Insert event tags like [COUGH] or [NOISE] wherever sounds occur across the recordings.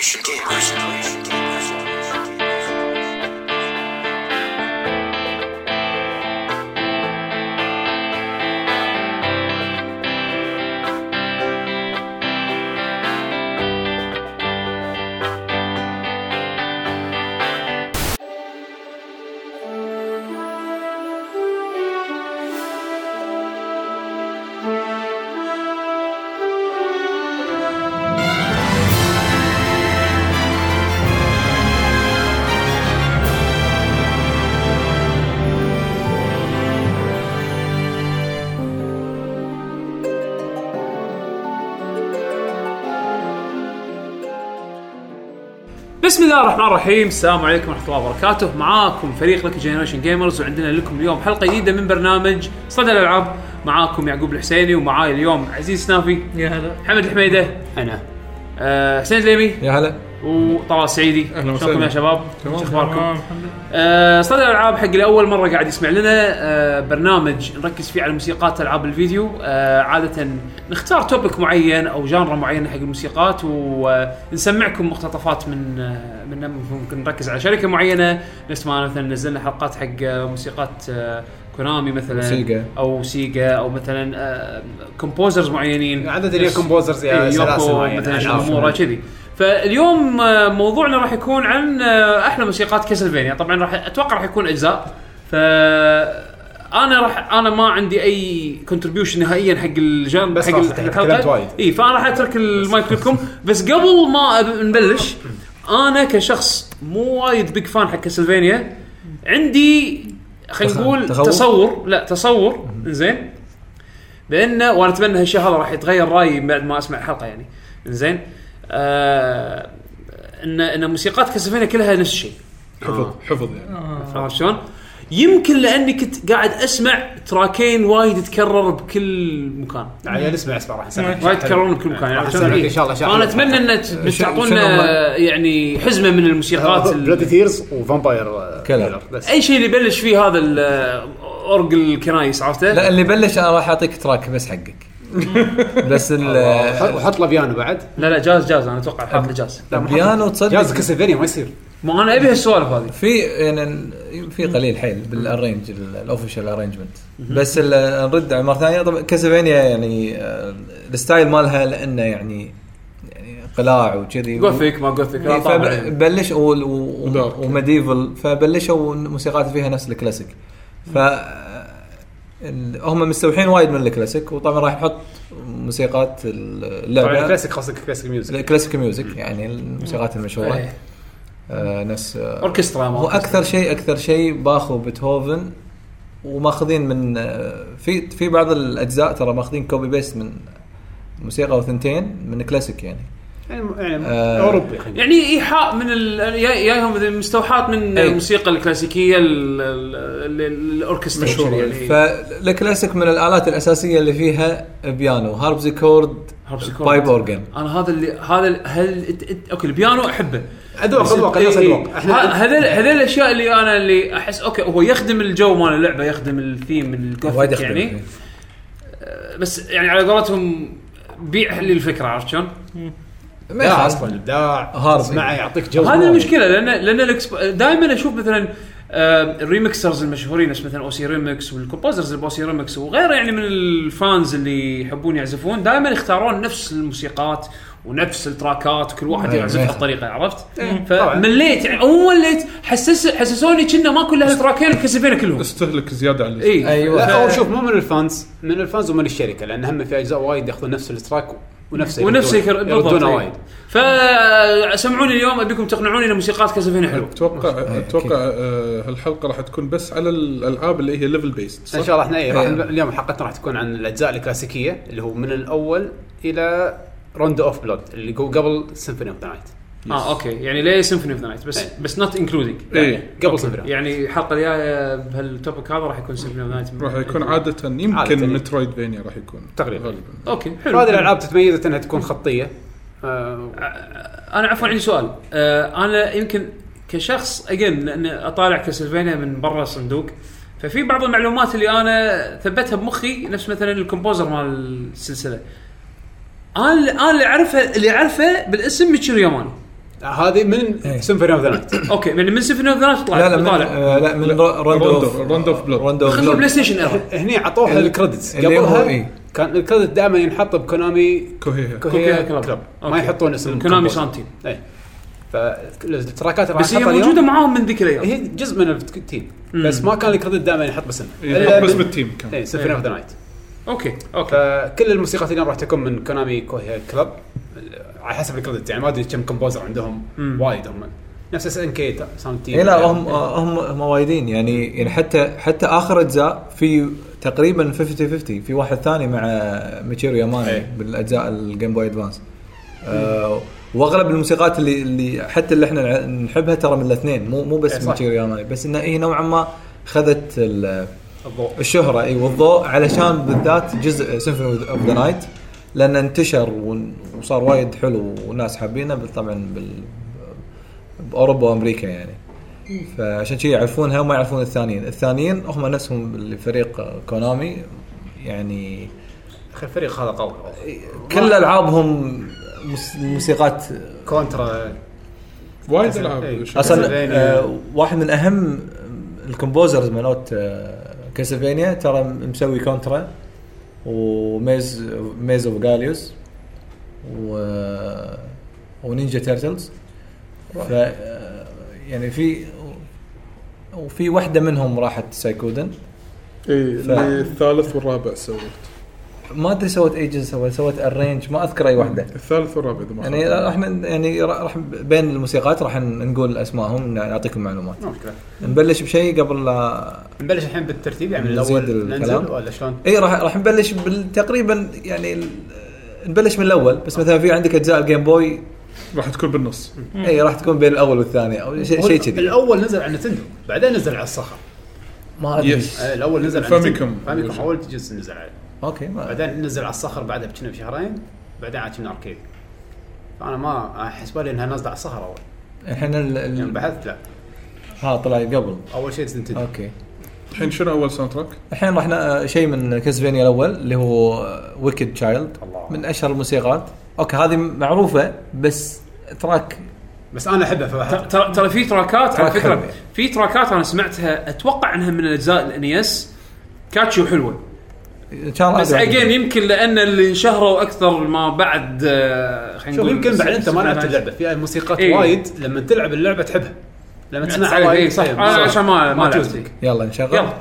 Generation Gamers. الرحمن الرحيم. السلام عليكم ورحمة الله وبركاته. معاكم فريق لك Generation Gamers وعندنا لكم اليوم حلقة جديدة من برنامج صدى الألعاب. معاكم يعقوب الحسيني ومعاي اليوم عزيز سنافي يا هلا. محمد الحميدة. أنا. آه حسين الدليمي يا هلا. وطلال السعيدي أهلا شلونكم. يا شباب؟ تمام. شو أخباركم؟ تمام الحمد لله آه صدى الألعاب حق اللي اول مرة قاعد يسمع لنا آه برنامج نركز فيه على موسيقات ألعاب الفيديو آه عادة نختار topic معين أو genre معينه حق الموسيقات ونسمعكم مقتطفات من آه من ممكن نركز على شركة معينة نفس ما مثلا نزلنا حلقات حق آه، موسيقات آه Konami مثلا Sega. أو Sega أو مثلا آه composers معينين عدد اللي composers إيه، يا سلاسل Yoko. مثلا. Shimomura كذي فاليوم آه، موضوعنا راح يكون عن آه، أحلى موسيقات Castlevania طبعا راح أتوقع راح يكون أجزاء. ف أنا راح أنا ما عندي أي contribution نهائيا حق الجان بس حق الحلقة. إي فأنا راح أترك المايك لكم. بس قبل ما نبلش أنا كشخص مو وايد big fan حق Castlevania عندي خلينا نقول؟ تصور. لا تصور. زين. بأن وأنا أتمنى هالشيء هذا راح يتغير رأيي بعد ما أسمع الحلقة يعني. زين. آه ان إن موسيقات Castlevania كلها نفس الشيء. حفظ حفظ يعني. عرفت شلون؟ يمكن لأني كنت قاعد أسمع تراكين وايد يتكرر بكل مكان. عيال اسمع اسمع راح نسمع. وايد يتكررون بكل مكان شلون؟ إن شاء الله فانا حلو. أتمنى إن تعطونا يعني حزمة من الموسيقات ال- Bloody Tears و Vampire Killer. بس. أي شيء اللي يبلش فيه هذا ال- أورج الكنايس عرفته؟ لا اللي بلش أنا راح أعطيك track بس حقك. [LAUGHS] بس ال- وحط له بيانو بعد. لا لا جاز جاز أنا أتوقع حاط جاز. البيانو تصدق جاز Castlevania ما يصير. ما أنا أبي هالسوالف هذه. في يعني في قليل حيل بال arrange ال official arrangement بس ال- نرد على مرة ثانية. طبعا Castlevania يعني آه، ال style مالها لأنه يعني يعني قلاع وكذي. gothic ما gothic و dark. و medieval فبلشوا موسيقات فيها نفس الكلاسيك ف هم مستوحين وايد من الكلاسيك وطبعا راح نحط موسيقات طبعا اللعبه كلاسيك قصدك classic music ال classic music يعني الموسيقات المشهورة. إيه. آه نفس آه أوركسترا ما هو أكثر شيء أكثر شيء باخذ بيتهوفن وماخذين من آه، في في بعض الأجزاء ترى ماخذين copy paste من موسيقى أو ثنتين من كلاسيك يعني. يعني يعني آه. أوروبي. خلينا يعني إيحاء من جايهم مستوحات من. الموسيقى الكلاسيكية ال- ال- ال- الأوركسترا. مشهورة يعني. فالكلاسيك من الآلات الأساسية اللي فيها بيانو harpsichord harpsichord. pipe organ أنا هذا اللي هذا ال- هل إت- إت- okay البيانو أحبه. اذواق إي- الناس إحنا هذول هذول الأشياء اللي أنا اللي احس okay هو يخدم الجو مال اللعبة يخدم ال theme ال gothic يعني. بس يعني على قولتهم بيع لي الفكرة عرفت شلون؟ ما لا يخالف. أصلا الإبداع hard. تسمعه يعطيك جو هذه المشكلة لأن لأن دائما أشوف مثلا آه، ال remixers المشهورين نفس مثلا OC ReMix وال composers اللي ب OC ReMix وغيره يعني من ال fans اللي يحبون يعزفون دائما يختارون نفس الموسيقات ونفس التراكات وكل واحد يعزفها أيوة. بطريقه عرفت؟ طبعاً. فمليت يعني مو مليت حسس حسسوني كنا ما كل هالتراكين مكسبين كلهم استهلك زيادة عن اللزوم. اي أيوه لا ف- هو شوف مو من ال fans من ال fans ومن الشركة لأن هم في أجزاء وايد ياخذون نفس ال track ونفسه ونفسه يردونه- يكر- بالضبط يردونه إي. وايد فسمعوني اليوم أبيكم تقنعوني إن موسيقات Castlevania حلو أتوقع. أتوقع آه، هالحلقة راح تكون بس على الألعاب اللي هي level based إن شاء الله إحنا إيه راح إيه. اليوم حلقتنا راح تكون عن الأجزاء الكلاسيكية اللي هو من الأول إلى Rondo of Blood اللي هو قبل Symphony of the Night آه okay. يعني ليه Symphony of the Night بس إيه. بس not including اي قبل سيمفوني يعني الحلقة الجايه بهال topic هذا راح يكون Symphony of Night راح يكون عادة يمكن. Metroidvania راح يكون. تقريبا. غالبا. okay حلو. هذه الألعاب تتميز إنها تكون خطية. آه، أنا عفوا عندي سؤال. آه أنا يمكن كشخص again لأن أطالع Castlevania من برا الصندوق ففي بعض المعلومات اللي أنا ثبتها بمخي نفس مثلا ال composer مال السلسلة. أنا أنا اللي اعرفه اللي أعرفه بالاسم Michiru Yamane هذه من إيه. Symphony of the Night. okay يعني من Symphony of the Night طلع. لا لا من طالع. آه، لا من Rondo of Rondo- Rondo of Blood. Rondo of. PlayStation هني عطوها اللي- ال credits اللي قبلها إيه. كان ال credit دائما ينحط ب Konami Kukeiha Kukeiha Club. Club ما. يحطون اسم Konami. sound team اي فالتراكات اللي بس هي موجودة معاهم من ذيك الأيام. هي جزء من ال team. بس ما كان ال credit دائما ينحط باسم ينحط بس بال team كان. اي Symphony of the Night okay okay. فكل الموسيقات اليوم راح تكون من كونامي كوكيها كلوب على حسب ال credit يعني ما أدري كم composer عندهم وايد. هم نفس اس ان كي sound team اي لا هم هم هم وايدين. يعني يعني حتى حتى آخر أجزاء في تقريبا 50 50 في واحد ثاني مع ميتشيرو ياماني إيه. بالأجزاء الجيم بوي ادفانس وأغلب الموسيقات اللي اللي حتى اللي إحنا نحبها ترى من الاثنين. مو مو إيه، بس. ميتشيرو ياماني بس انها هي نوعا ما خذت ال- الضوء. الشهرة. اي والضوء علشان بالذات جزء Symphony of the Night لأنه انتشر وصار وايد حلو والناس حابينه طبعا بال بأوروبا وأمريكا يعني. فعشان شي يعرفونها وما يعرفون الثانيين، الثانيين هم نفسهم اللي فريق كونامي يعني أخي الفريق هذا قوي. كل ألعابهم موس- موسيقات كونترا. وايد. ألعاب. أصلا. آه واحد من أهم الكومبوزرز مالوت آه كاسلفينيا ترى مسوي كونترا وميز ميز أوف جاليوس و ونينجا تيرتلز ف يعني في وفي واحدة منهم راحت سايكودن اي ف- إيه، الثالث والرابع سوت ما أدري سوت ايجنز سوت سوت ارينج ما أذكر أي واحدة. الثالث والرابع إذا ما يعني من- يعني راح بين الموسيقات راح نقول أسمائهم نعطيكم معلومات. ما مشكله نبلش بشيء قبل لا نبلش الحين بالترتيب يعني من الأول. ننزل ولا شلون؟ اي راح راح نبلش بال- تقريبا يعني ال- نبلش من الأول بس مثلا في عندك أجزاء ال Game Boy راح تكون بالنص. اي راح تكون بين الأول والثاني أو شيء شيء كذي. الأول نزل على نتندو بعدين نزل على الصخر. ما أدري. yes. آه، الأول نزل على فاميكوم. فاميكوم أول جزء نزل عليه. okay ما بعدين نزل على الصخر بعدها بكنا بشهرين بعدين عاد كنا arcade. فأنا ما أحس بالي إنها نازلة على الصخر أول. إحنا ال- ال- يعني بحثت لا. ها طلع قبل. أول شيء نتندو. okay. الحين شنو أول soundtrack؟ الحين راح ن- شيء من كاسلفينيا الأول اللي هو Wicked Child الله. من أشهر الموسيقات okay هذه معروفة بس track بس أنا أحبها ترى ترى في tracks ات على فكرة. في tracks ات أنا سمعتها أتوقع إنها من الأجزاء الانيس catchy وحلوه ان شاء الله بس again يمكن لأن اللي انشهروا أكثر ما بعد آه، خلينا نقول يمكن بعد أنت ما لعبت اللعبة فيها موسيقات إيه. وايد لما تلعب اللعبة تحبها لما تسمعها عليه، وايد إيه، صح. إيه، أنا عشان ما- ما لعبت. يلا نشغل يلا.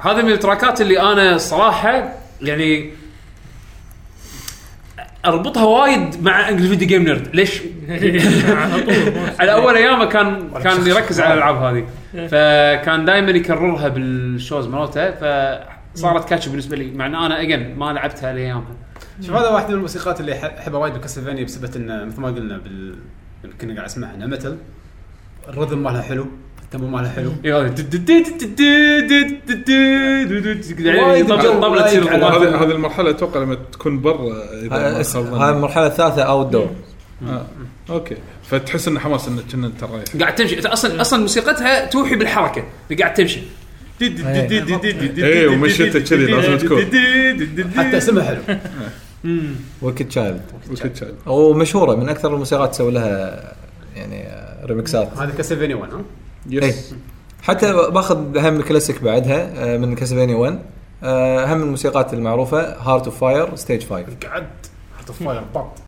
هذا من التراكات اللي أنا صراحة يعني أربطها وايد مع Angry Video Game Nerd ليش؟ على [LAUGHS] طول على أول أيامه كان كان يركز على الألعاب هذه. فكان دائما يكررها بال shows مالته. فصارت catchy بالنسبة لي مع إن أنا again ما لعبتها لأيامها. شوف هذا واحد من الموسيقات اللي أحبها وايد بكاسلفينيا بسبب إنه مثل ما قلنا بال كنا قاعد اسمعها إنها متل ال rhythm مالها حلو. ال tempo مالها حلو تصير على- الغبار. هذه هذه المرحله أتوقع لما تكون برا اذا. هاي المرحله الثالثه outdoor آه. okay فتحس انه حماس انك كنا انت رايح قاعد تمشي أصلا أصلا موسيقتها توحي بالحركه اللي قاعد تمشي إيه ومشيته كذي لازم تكون حتى اسمها حلو Wicked Child وكل شيء ومشهوره من أكثر الموسيقات تسوي لها يعني ريمكسات هذا كاسلفينيا 1 ها yes حتى باخذ هم كلاسيك بعدها آه، من كاسلفينيا 1 آه، هم الموسيقات المعروفة Heart of Fire stage 5 قعد Heart of Fire بط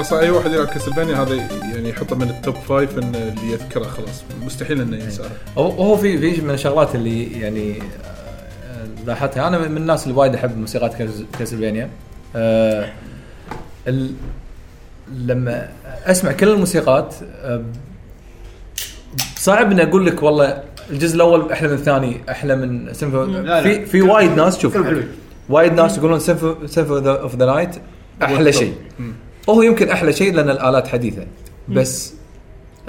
أصلا أي واحد يلعب كاسلفانيا هذا يعني يحطه من ال top five انه اللي يذكره خلاص. مستحيل إنه ينساه. هو هو في في من الشغلات اللي يعني آه، لاحظتها. أنا من الناس اللي وايد أحب موسيقات كاس- كاسلفينيا. آه، ال- لما أسمع كل الموسيقات آه، صعب إني أقول لك والله الجزء الأول أحلى من الثاني أحلى من سيمفو. في في وايد ناس شوف وايد ناس يقولون Sympho of the Night أحلى شيء. وهو يمكن أحلى شيء لأن الآلات حديثة. بس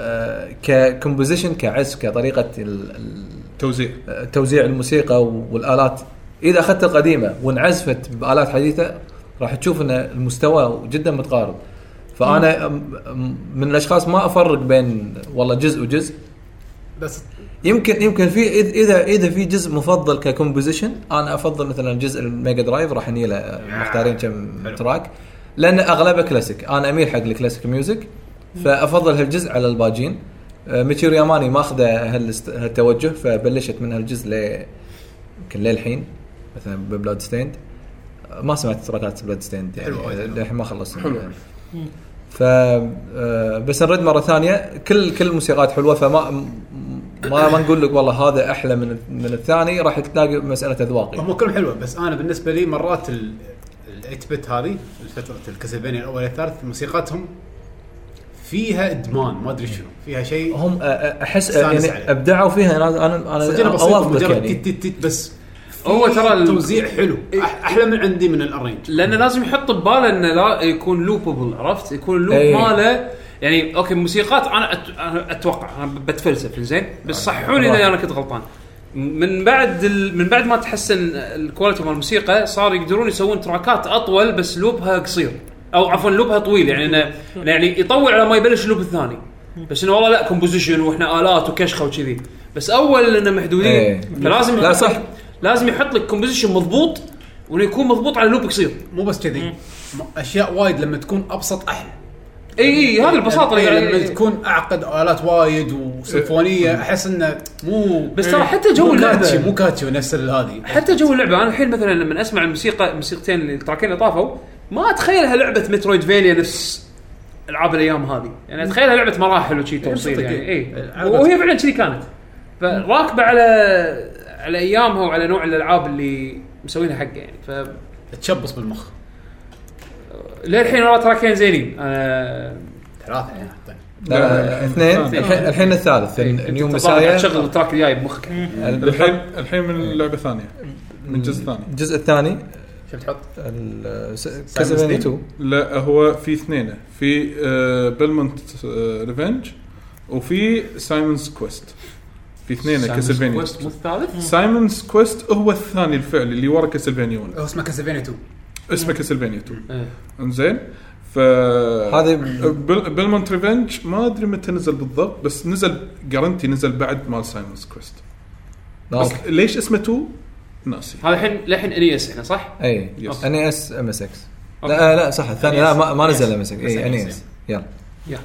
آه ك composition كعزف كطريقة ال- ال- توزيع. الموسيقى والآلات. إذا أخذت القديمة وانعزفت بآلات حديثة راح تشوف إن المستوى جدا متقارب. فأنا من الأشخاص ما أفرق بين والله جزء وجزء. بس يمكن يمكن في إذا إذا في جزء مفضل ك composition أنا أفضل مثلا جزء ال Mega Drive راح نيله مختارين كم. track لأن أغلبه كلاسيك أنا أميل حق ال classic music فأفضل هالجزء على الباجين آه، ميتشيرو ياماني ماخذه هالست- هالتوجه فبلشت من هالجزء ل يمكن للحين مثلا ب Bloodstained ما سمعت تراكات Bloodstained يعني. للحين ما خلصت حلو. ف آه، بس نرد مرة ثانية كل كل الموسيقات حلوة فما ما ما نقول لك والله هذا أحلى من من الثاني راح تلاقي مسألة أذواق. هم كلهم حلوة بس أنا بالنسبة لي مرات ال 8 bit هذه الفترة الكاسلفينيا الأول الثالث موسيقاتهم فيها إدمان ما أدري شنو فيها شيء هم أحس يعني عليه. أبدعوا فيها أنا أنا أنا اوافقك مجرد يعني تيت تيت بس هو ترى ال- توزيع حلو أحلى من عندي من ال arrange لأنه لازم يحط بباله إنه لا يكون loopable عرفت؟ يكون ال loop أي. ماله يعني okay موسيقات أنا أتوقع أنا بتفلسف زين بس صححوني إذا أنا كنت غلطان من بعد ال... من بعد ما تحسن ال quality مال الموسيقى صار يقدرون يسوون تراكات أطول بس loop ها قصير. أو عفوا loop ها طويل يعني انه يعني يطول على ما يبلش ال loop الثاني. بس إنه والله لا composition وإحنا آلات وكشخة وكذي. بس أول إنه محدودين. إيه. فلازم لا صح. لازم يحط لك composition مضبوط وإنه يكون مضبوط على loop قصير. مو بس كذي. أشياء وايد لما تكون أبسط أحلى. اي اي هذه البساطة اللي إيه، قاعد- لما تكون أعقد آلات وايد وسيمفونية أحس إنه مو بس ترى حتى جو مو اللعبة. catchy مو catchy نفس هذه. حتى جو اللعبة أنا الحين مثلا لما أسمع الموسيقى الموسيقتين اللي التراكين اللي طافوا ما أتخيلها لعبة metroidvania نفس ألعاب الأيام هذه. يعني أتخيلها لعبة مراحل وشي توصيل صدق، يعني. إيه. اي. وهي فعلا كذي كانت. فراكبة على على أيامها وعلى نوع الألعاب اللي مسوينها حقه يعني. ف تشبص بالمخ. للحين والله تراكين زينين. أنا ثلاثة يعني. طيب. لا لا، اثنين. الحين- الحين الثالث New Messiah تشغل ال track الجاي بمخك. الحين الحين من لعبه ثانية من جزء ثاني الجزء الثاني. شو بتحط؟ Castlevania 2 لا هو في اثنين. في آه Belmont آه Revenge وفي Simon's Quest في اثنين Castlevania Quest مو الثالث؟ Simon's Quest هو الثاني الفعلي اللي ورا Castlevania 1 هو اسمه Castlevania 2 اسمه Castlevania 2 إيه. انزين؟ ف هذه Belmont's Revenge ما أدري متى نزل بالضبط بس نزل guarantee نزل بعد مال Simon's Quest بس ليش اسمه 2 ناسي. هذا الحين للحين NES إحنا صح؟ اي. اني اس MSX. لا لا صح الثاني لا ما, ما NES. نزل ام اس إكس بس اي NES يلا. يا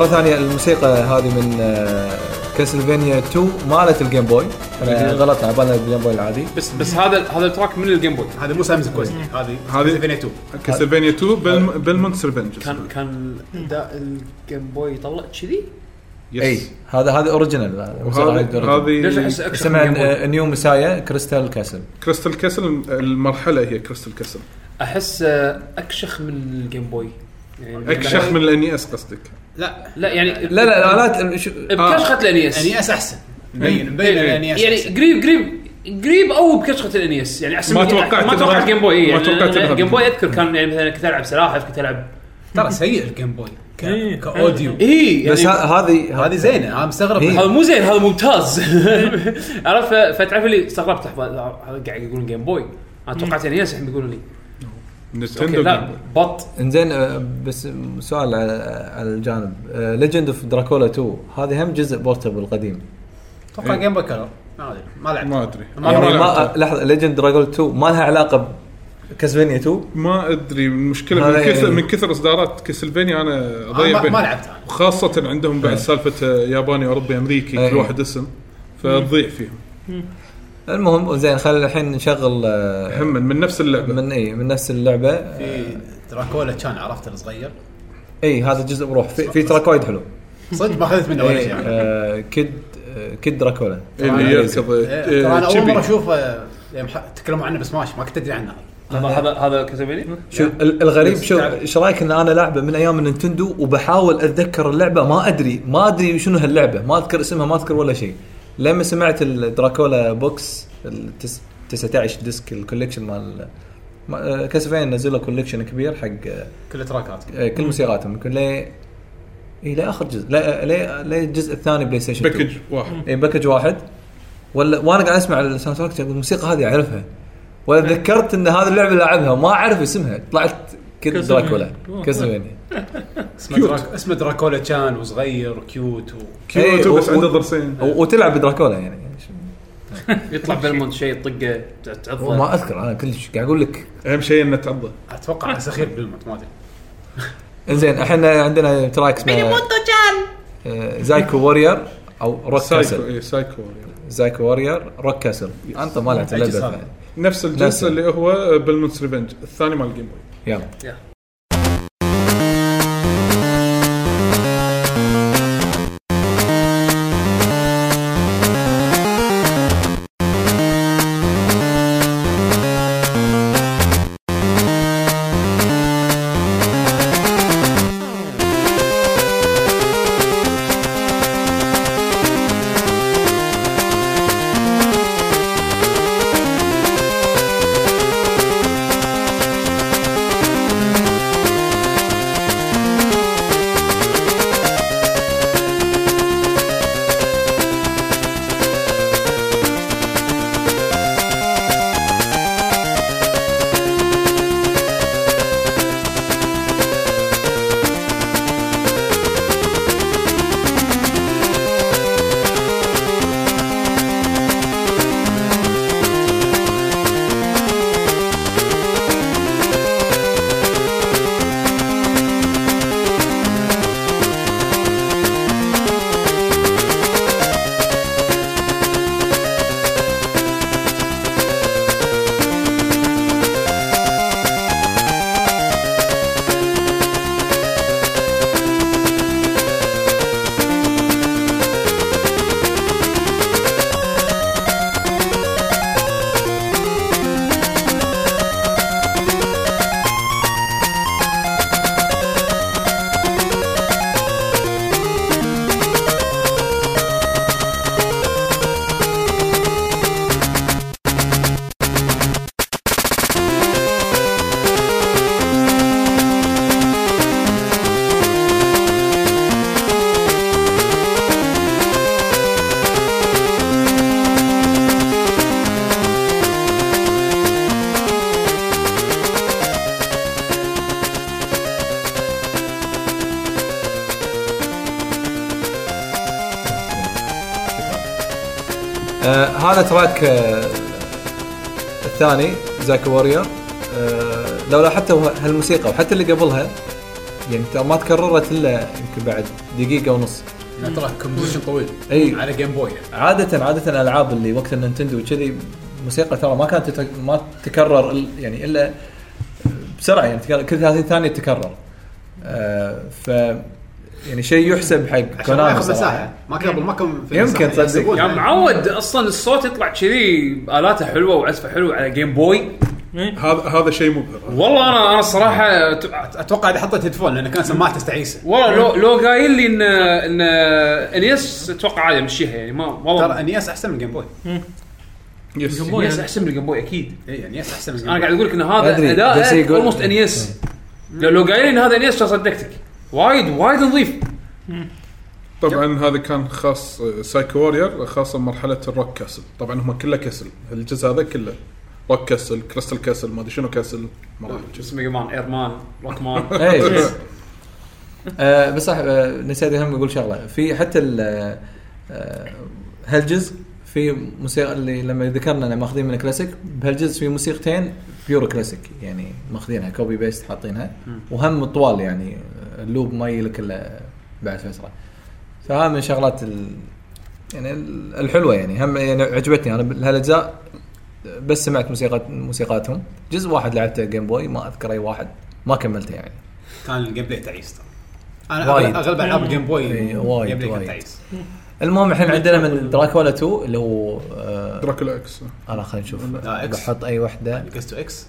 مرة ثانية الموسيقى هذه من Castlevania 2 مالت ال Game Boy أنا غلط على بالنا ال Game Boy العادي. بس بس هذا هذا ال track من ال Game Boy هذا مو Simon's Quest هذه هذه- Castlevania 2 Castlevania 2 Bel- Belmont's Revenge كان كان اداء ال Game Boy يطلع كذي؟ إي هذا هذا original ليش هذه Boy؟ اسمها New Messiah Crystal Castle Crystal Castle المرحلة هي Crystal Castle أحس آه، أكشخ من ال Game Boy يعني أكشخ من ال NES قصدك. لا. لا يعني لا لا الالات شو- بكشخة ال NES NES أحسن. مبين مبين إيه، يعني أحسن. قريب قريب قريب أو بكشخة ال NES يعني أحسن ما توقعت ما توقعت Game Boy ما يعني توقعت ال Game Boy. أذكر كان يعني مثلا كنت ألعب سلاحف كنت ألعب ترى سيء ال Game Boy إيه. ك audio. اي بس يعني ه- هذه هذه زينة أنا مستغرب. إيه. هذا مو زين هذا ممتاز. [LAUGHS] عرفت؟ فتعرف اللي استغربت قاعد يقولون Game Boy أنا توقعت NES الحين بيقولوا لي. Nintendo لا. but. إنزين آه، بس سؤال على على الجانب. Legend of Dracula 2 هذه هم جزء portable قديم. أتوقع Game Boy Color ما أدري. ما لعبت. ما أدري. ما يعني ما ما لعبتها. لحظة Legend Dragon 2 ما لها علاقة ب Castlevania 2 ما أدري. المشكلة هذا من كثر يعني- من كثر إصدارات Castlevania أنا آه، أضيع ما, ما لعبتها. خاصة عندهم بعد سالفة آه، ياباني أوروبي أمريكي أي. كل واحد اسم فتضيع فيهم. المهم زين خلينا الحين نشغل آه، هم من نفس اللعبة. من اي من نفس اللعبة. في دراكولا كان عرفته الصغير. اي هذا جزء بروح. في, في تراكويد حلو. صدق ما أخذت منه ولا إيه، شيء. يعني. آه، كيد آه، كيد دراكولا. اللي يركض إيه، ترى أنا آه، اول مره اشوفه يعني تكلموا عنه بسماش ما كنت أدري عنه. هذا هذا هذا كاسلفينيا شو ال- الغريب شو إيش رأيك إن أنا لعبة من أيام النينتندو وبحاول أتذكر اللعبة؟ ما أدري ما أدري شنو هاللعبة ما أذكر اسمها ما أذكر ولا شيء. لما سمعت ال Dracula box ال 19 disc ال collection مال ما- آه، Castlevania نزلوا collection كبير حق آه، كل تراكات. آه، كل موسيقاتهم. يمكن ليه اي لاخر جزء لا ليه ليه الجزء الثاني PlayStation 2. package واحد. اي package واحد. ولا وأنا قاعد أسمع ال soundtrack الموسيقى هذه أعرفها. ولا تذكرت إن هذه اللعبة لعبها وما أعرف اسمها. طلعت Kid Dracula. Castlevania اسمه دراك... اسمه Dracula كان وصغير وكيوت و... كيوت إيه، بس و- عنده ضرسين وتلعب بدراكولا يعني. [LAUGHS] يطلع بلمونت شيء طقه تعضه. ما أذكر أنا كلش قاعد أقول لك. أهم شيء إنه تعضه. أتوقع سخير بالموت ما أدري. إنزين إحنا عندنا تراك اسمه آه، زايكو وورير أو روك سايكو كاسل. اي سايكو زايكو وورير روك كاسل. أنت ما لعبت؟ نفس. الجزء اللي هو بالمونس ريفنج الثاني مال الجيم بوي يلا آه الثاني زاكو وورير لو لاحظت هو- هالموسيقى وحتى اللي قبلها يعني ترى ما تكررت إلا يمكن بعد دقيقة ونص. ترى composition طويل. أي. على Game Boy عاده عادة الألعاب اللي وقت ال Nintendo وكذي موسيقى ترى ما كانت ما تتكرر إل- يعني إلا بسرعة يعني تكرر- كل 30 ثانية تتكرر آه ف يعني شيء يحسب حق Konami ياخذ صراحة. مساحه ما كان قبل ما كان في يمكن تصدق. يا معود أصلا الصوت يطلع كذي الاته حلوة وعزفة حلوة على Game Boy هذا هذا شيء مبهر والله أنا أنا الصراحه أتوقع إذا حطيت headphone لأن كان سماعته تعيسه والله لو لو قايل لي ان إن NES أتوقع عادي أمشيها يعني ما ترى والله NES أحسن من Game Boy yes Game. NES أحسن من ال Game Boy أكيد. اي NES أحسن من Game أنا Boy قاعد أقول لك إن هذا أداء almost NES لو قايل لي إن هذا NES كان صدقتك وايد وايد نظيف. طبعا هذا كان خاص آه، سايكو وورير خاصة بمرحله ال rock castle. طبعا هم كله castle الجزء هذا كله rock castle crystal castle ما أدري شنو castle مراحل اسمه Mega Man Air Man؟ Rock Man [LAUGHS] اي [LAUGHS] آه بس صح آه نسيت هم أقول شغلة. في حتى ال آه، هالجزء في موسيقى اللي لما ذكرنا إنه ماخذين من كلاسيك بهالجزء في موسيقتين pure classic يعني ماخذينها copy paste حاطينها. وهم طوال يعني آه، ال loop ما يجي لك الا بعد فتره فهذا من الشغلات ال يعني ال- الحلوة يعني. هم يعني عجبتني أنا بهالاجزاء بس سمعت موسيقى موسيقاتهم. جزء واحد لعبته Game Boy ما أذكر أي واحد ما كملته يعني. كان ال gameplay تعيس. ترى أنا وايد. أغلب ألعاب ال Game Boy وايد، play وايد. تعيس المهم الحين عندنا من دراكولا 2 اللي هو آه Dracula X أنا خلينا نشوف. بحط أي وحدة. just X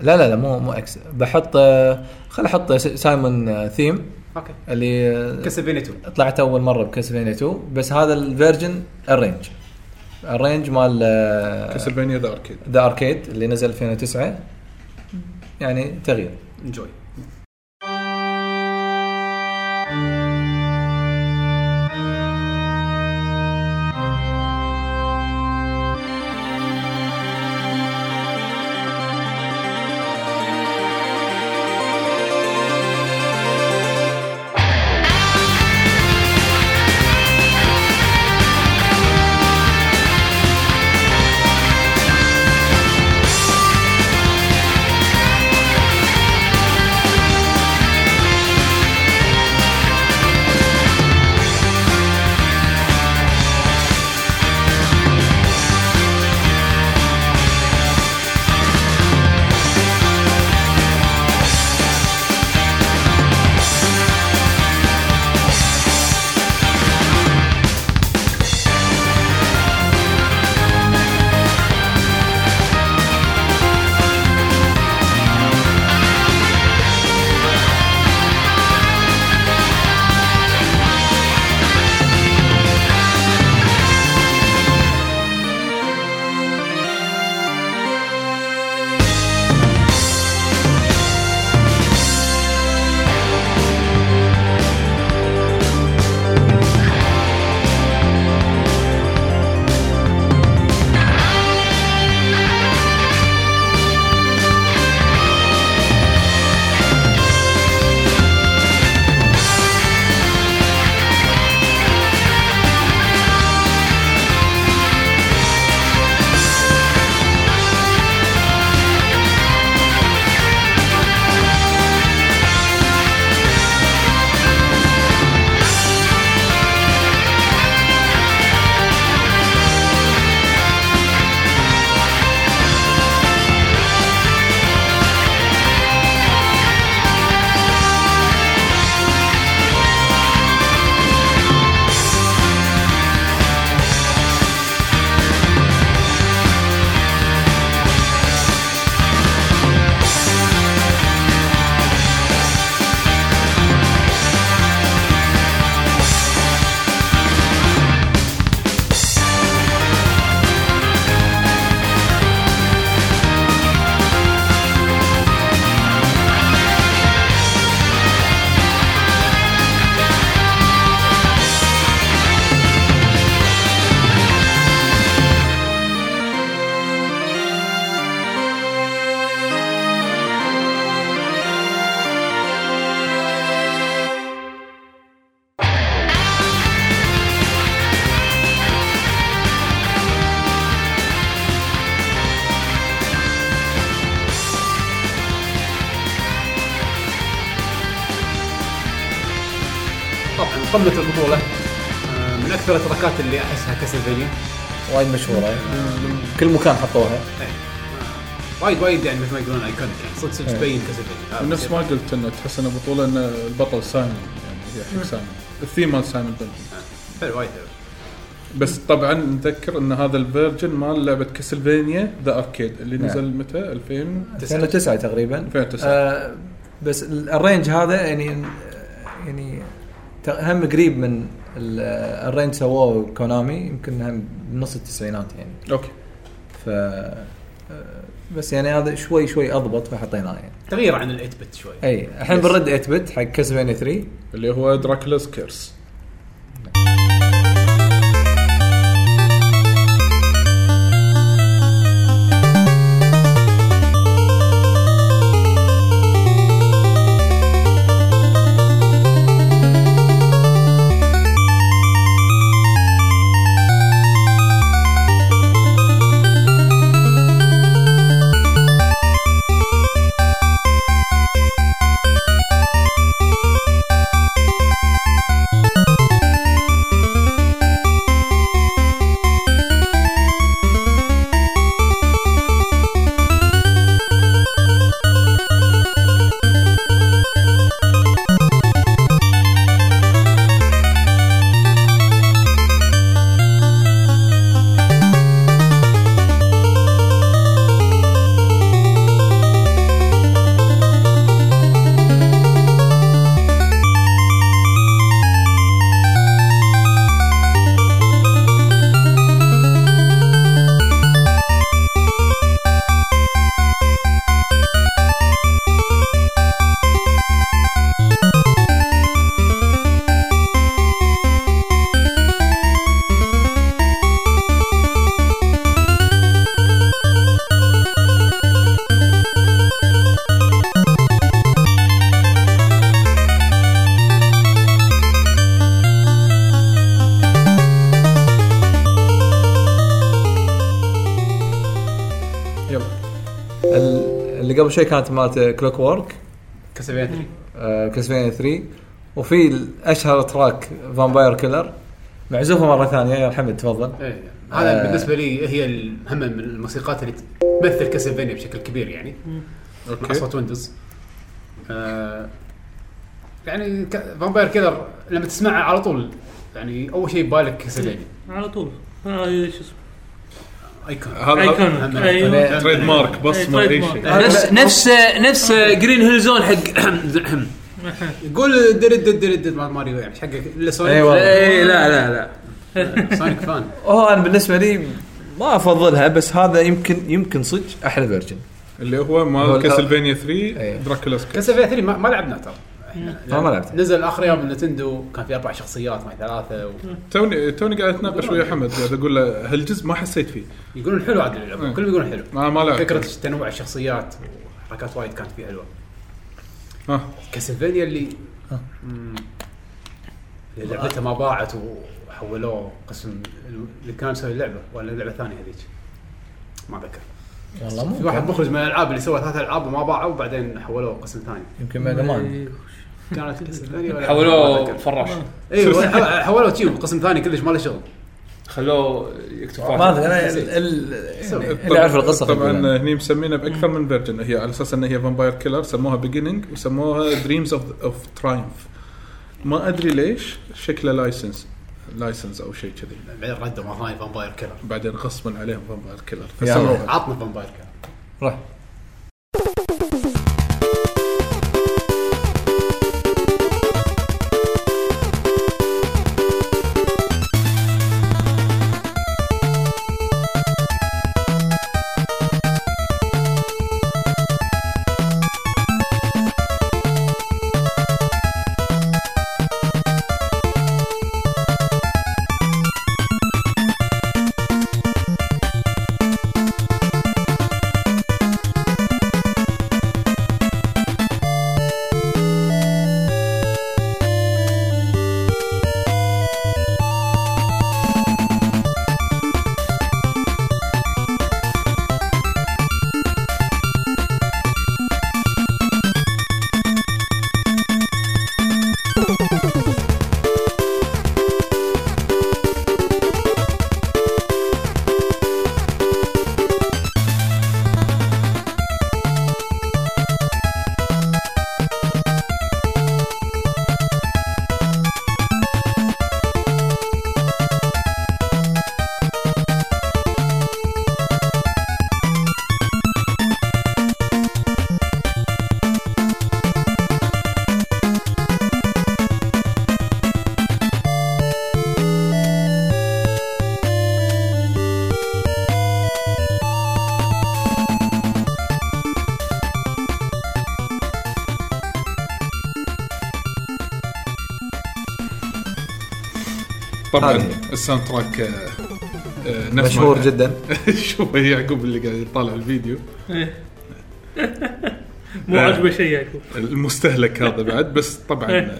لا لا لا مو مو X بحط آه خل أحط Simon آه theme okay. اللي آه Castlevania 2 طلعت أول مرة ب Castlevania 2 بس هذا ال version ال arrange ال arrange مال آه Castlevania The Arcade The Arcade اللي نزل 2009 يعني تغيير. enjoy قمة البطولة. آه، من أكثر ال trackات اللي أحسها كاسلفينيا وايد مشهورة. كل مكان حطوها. وايد وايد يعني مثل ما يقولون iconic يعني. صدق صدق إيه. تبين Castlevania ونفس ما قلت إنه تحس انه بطوله إن البطل Simon يعني هي حق Simon ال theme مال Simon حلو وايد حلو. بس طبعا نذكر إن هذا ال version مال لعبة Castlevania The Arcade اللي نعم. نزل متى؟ 2000 2009 تقريبا. 2009. آه بس ال- ال arrange هذا يعني هم قريب من ال- ال arrange سووه Konami يمكن هم بنص التسعينات يعني. okay. ف آه، بس يعني هذا شوي شوي أضبط فحطيناه يعني. تغيير عن ال eight bit شوي. إي الحين بنرد 8 bit حق Castlevania 3 اللي هو Dracula's Curse شوي كانت مالت clockwork Castlevania 3 Castlevania 3 وفي الأشهر track Vampire Killer معزوفة مرة ثانية. يا حمد تفضل. إيه هذا آه. بالنسبة لي هي هم من الموسيقات اللي تمثل Castlevania بشكل كبير يعني. مع okay. أصوات Windows آه يعني Vampire Killer لما تسمعها على طول يعني أول شيء ببالك Castlevania. على طول. هذا شو اسمه؟ ايكون هذا ايكون تريد مارك بصمه أي شيء. مارك. نفس نفس نفس جرين هيل زون حق يقول درد درد درد مال ماريو يعني حقك إلا سونيك. أي لا لا لا. سونيك فان هو أنا بالنسبة لي ما أفضلها بس هذا يمكن يمكن صدق أحلى فيرجن اللي هو مال ال- كاسلفينيا 3 إيه. دراكولا سكيت كاسلفينيا 3 ما, ما لعبنا ترى. ما- ما لعبت. نزل آخر يوم النتندو كان في أربع شخصيات مع ثلاثة و... توني توني قاعد اتناقش ويا حمد قاعد أقول له هالجزء ما حسيت فيه؟ يقولون حلو عاد اللعبه. كلهم يقولون حلو. ما ما لعبت. فكرة تنوع الشخصيات وحركات وايد كانت فيه حلوة. ها. Castlevania اللي. اللي لعبتها ما باعت وحولوه قسم اللي كان يسوي اللعبة ولا اللعبه الثانية هذيك. ما ذكر والله في واحد مخرج من الألعاب اللي سوى ثلاث ألعاب وما باعوا وبعدين حولوه قسم ثاني. يمكن Mega Man كانت ولا ما حولوه. فراش أيوه ح- حولوه تشيب قسم ثاني كلش ما له شغل. خلوه يكتب ما. أدري أنا ال- ال- سوي. يعني اللي يعرف القصة طبعا. هني مسمينه بأكثر من فيرجن هي على أساس انها هي فامباير كيلر سموها بيجيننج وسموها دريمز اوف اوف ترايمف ما أدري ليش شكله لايسنس لايسنس أو شيء كذي. بعدين ردوا مرة ثانية فامباير كيلر بعدين غصبا عليهم فامباير كيلر فسموها عطنا فامباير كيلر روح طبعا. ال soundtrack آه، آه، مشهور [LAUGHS] جدا شوف يعقوب اللي قاعد يطالع الفيديو مو آه. عاجبه شيء يعقوب المستهلك هذا بعد بس طبعا إيه.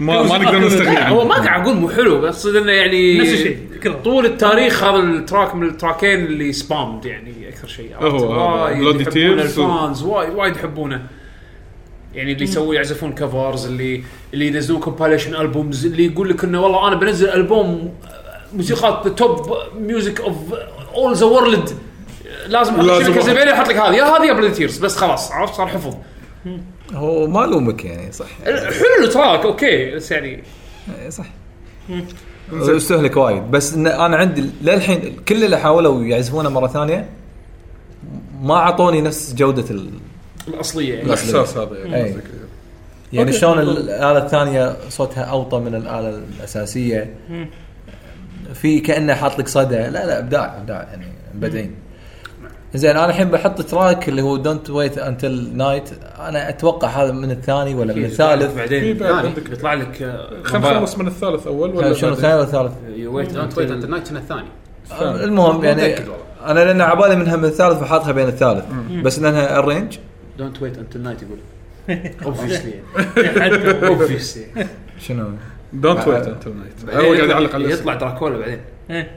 ما ما [LAUGHS] نقدر نستغني لا هو عنه ما قاعد أقول مو حلو بس إنه يعني نفس الشيء طول التاريخ هذا ال track من ال trackين اللي spammed يعني أكثر شيء؟ هو. وايد يحبونه ال fans وايد وايد يحبونه يعني اللي يسوي يعزفون covers اللي اللي ينزلون compilation albums اللي يقول لك إنه والله أنا بنزل ألبوم موسيقى top music of all the world لازم أحط. Castlevania أحط. لك هذه. يا هذه يا Bloody Tears بس خلاص عرفت؟ صار حفظ. هو ما لومك يعني صح. حلو ال track okay بس يعني إيه، صح. استهلك وايد. بس إن أنا عندي للحين كل اللي حاولوا يعزفونه مرة ثانية ما أعطوني نفس جودة ال... الأصلية يعني. الإحساس هذا يعني. يعني. شلون الآلة الثانية صوتها أوطى من الآلة الأساسية. في كأنه حاط لك صدى. لا لا إبداع إبداع يعني مبدعين زين أنا الحين بحط track اللي هو Don't Wait Until Night أنا أتوقع هذا من الثاني ولا من الثالث؟ بعدين. عندك يطلع لك آه، خلينا نخلص من الثالث أول ولا شنو؟ الثاني ولا الثالث؟ Wait Don't Wait Until Night كان الثاني؟ المهم يعني. أنا لأن عبالي منها من الثالث فحاطها بين الثالث. بس لانها ال arrange Don't Wait Until Night يقول [LAUGHS] obviously obviously [LAUGHS] شنو؟ Don't Wait Until Night هو قاعد يعلق على يطلع. Dracula بعدين إيه.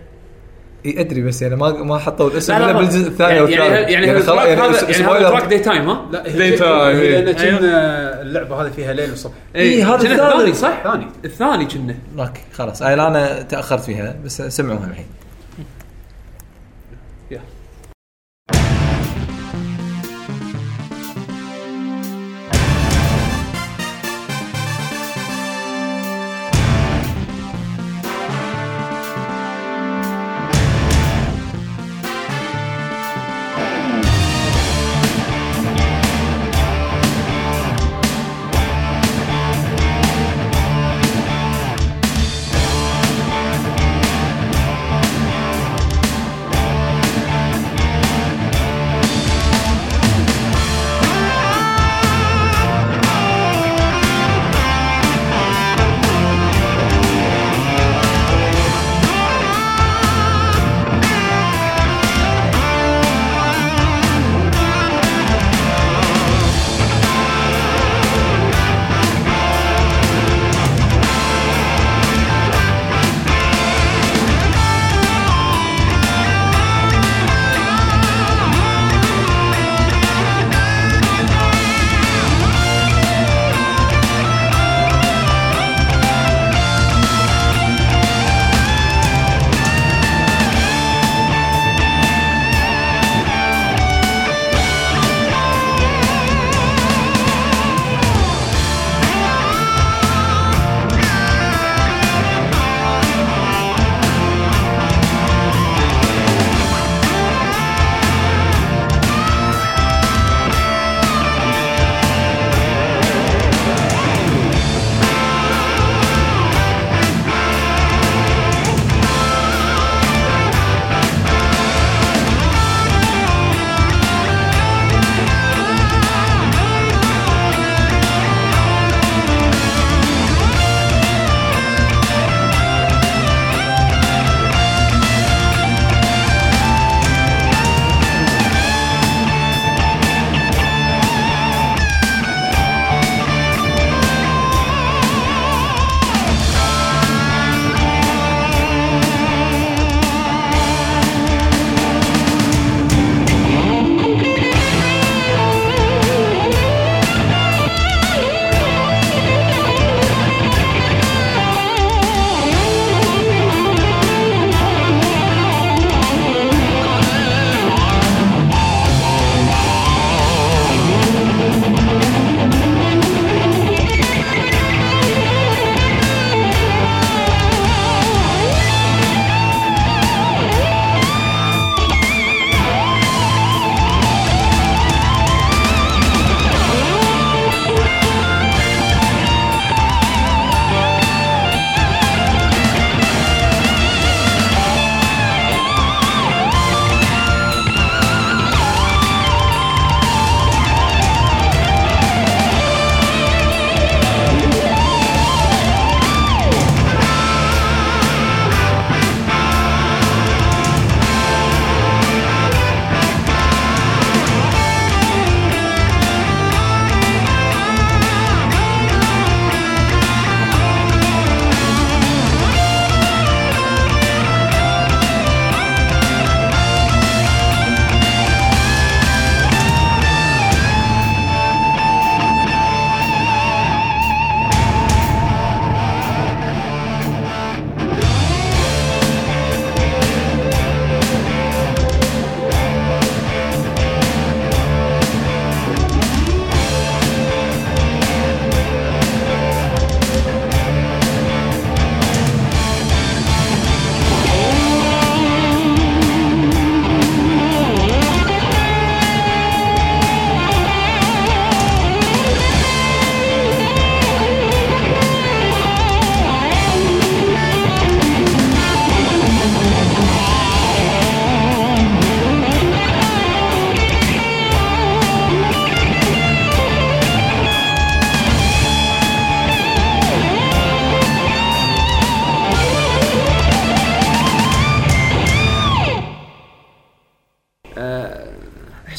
إي أدري بس يعني ما ما حطوا الاسم لا لا إلا لا. بالجزء الثاني يعني والثالث يعني يعني هذا خلاص- هذا يعني هذا سبويلر. تراك داي تايم ها؟ لا هي time، إيه. لأن. كنا اللعبة هذه فيها ليل وصبح إي، هذا كنا الثاني. الثاني صح؟ ثاني الثاني كنا okay خلاص اي لا أنا تأخرت فيها بس سمعوها الحين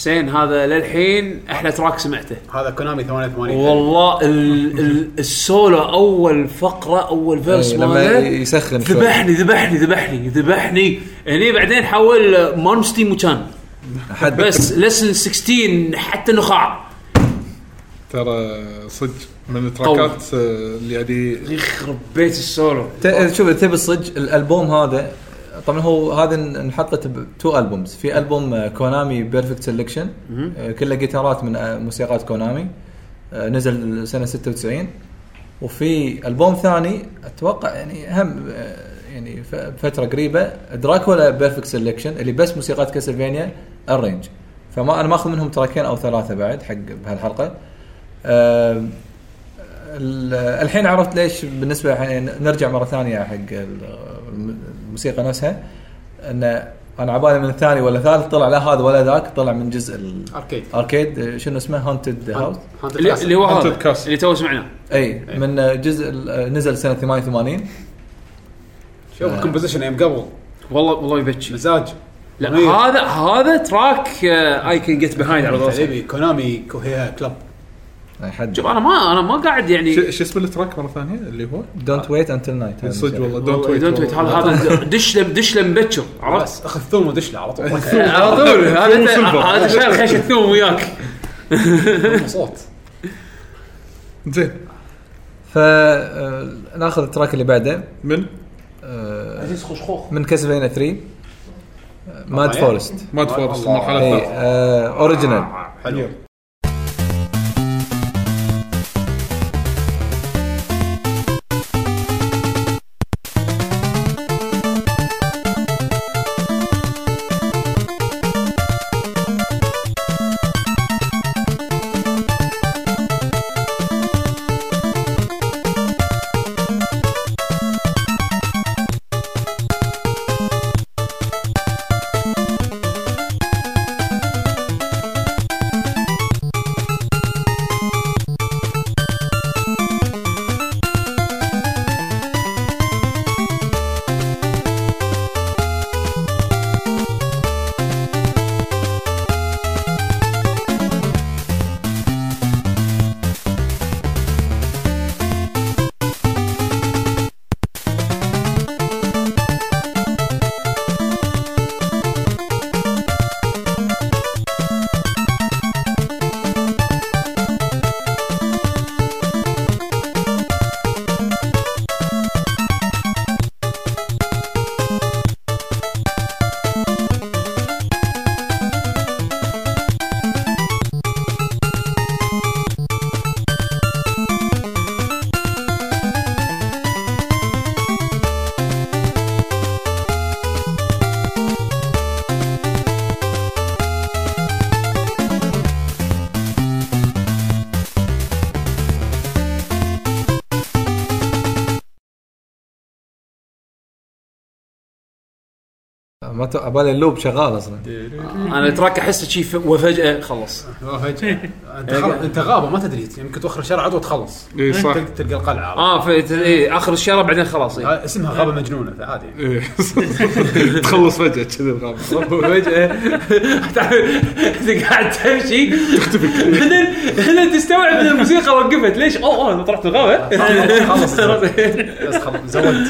حسين هذا للحين أحلى track سمعته. هذا كونامي 88 والله ال ال السولو أول فقرة أول verse إيه، لما ماله يسخن. ذبحني ذبحني ذبحني ذبحني. هني بعدين حول مونستي مكان حد بس لسن 16 حتى نخاع. ترى صدق من ال track ات آه، اللي يعني يخرب بيت السولو. شوف تبي الصج الألبوم هذا طبعا هو هذا انحطت ب two albums. في ألبوم آه، كونامي Perfect Selection آه، كله جيتارات من آه، موسيقات كونامي. نزل سنة 96 وفي ألبوم ثاني أتوقع يعني هم يعني ف- بفتره قريبة دراكولا Perfect Selection اللي بس موسيقات كاسلفينيا arrange فما أنا ماخذ منهم تراكين أو ثلاثة بعد حق بهالحلقة. ال- الحين عرفت ليش بالنسبة نرجع مرة ثانية حق ال- الموسيقى نفسها إن أنا عبالي من الثاني ولا ثالث طلع لا هذا ولا ذاك طلع من جزء arcade ال arcade شنو اسمه؟ Haunted House اللي, هو هذا. اللي تو سمعناه. إي من جزء نزل سنة 88 شوف ال composition أيام قبل؟ والله والله يبكي. مزاج. لا. هذا هذا track I can get behind على قولتهم كونامي Kukeiha Club حد شوف أنا ما أنا ما قاعد يعني شو اسم ال track مرة ثانية؟ اللي هو؟ don't wait until night صدق والله don't wait don't wait هذا هذا [LAUGHS] دش له دش له مبكر عرفت؟ أخذ ثوم ودش له على طول. على طول. هذا. هذا شايل خشة ثوم وياك. صوت. زين. ف آه، ناخذ ال track اللي بعده. من؟ آه، عزيز خشخوخ من كاسلفينيا 3 Mad. Forest Mad Forest. المرحله الثالثه original حلو. عبالي اللوب شغال أصلا. أنا تراك احسه شي وفجأة خلص. [LAUGHS] أنت خل... أنت غابة ما تدري. يمكن توخر الشارع عدو تخلص اي صح. تلقى تلقى القلعة. آه في إيه آخر الشارع بعدين خلاص إيه. آه، اسمها غابة مجنونة فعادي. إيه. [LAUGHS] تخلص فجأة كذي الغابه تعرف [LAUGHS] انت قاعد تمشي. تختفي. بعدين بعدين تستوعب إن الموسيقى وقفت. ليش؟ أوه أوه أنا طلعت الغابة. خلص بس خلاص زودت.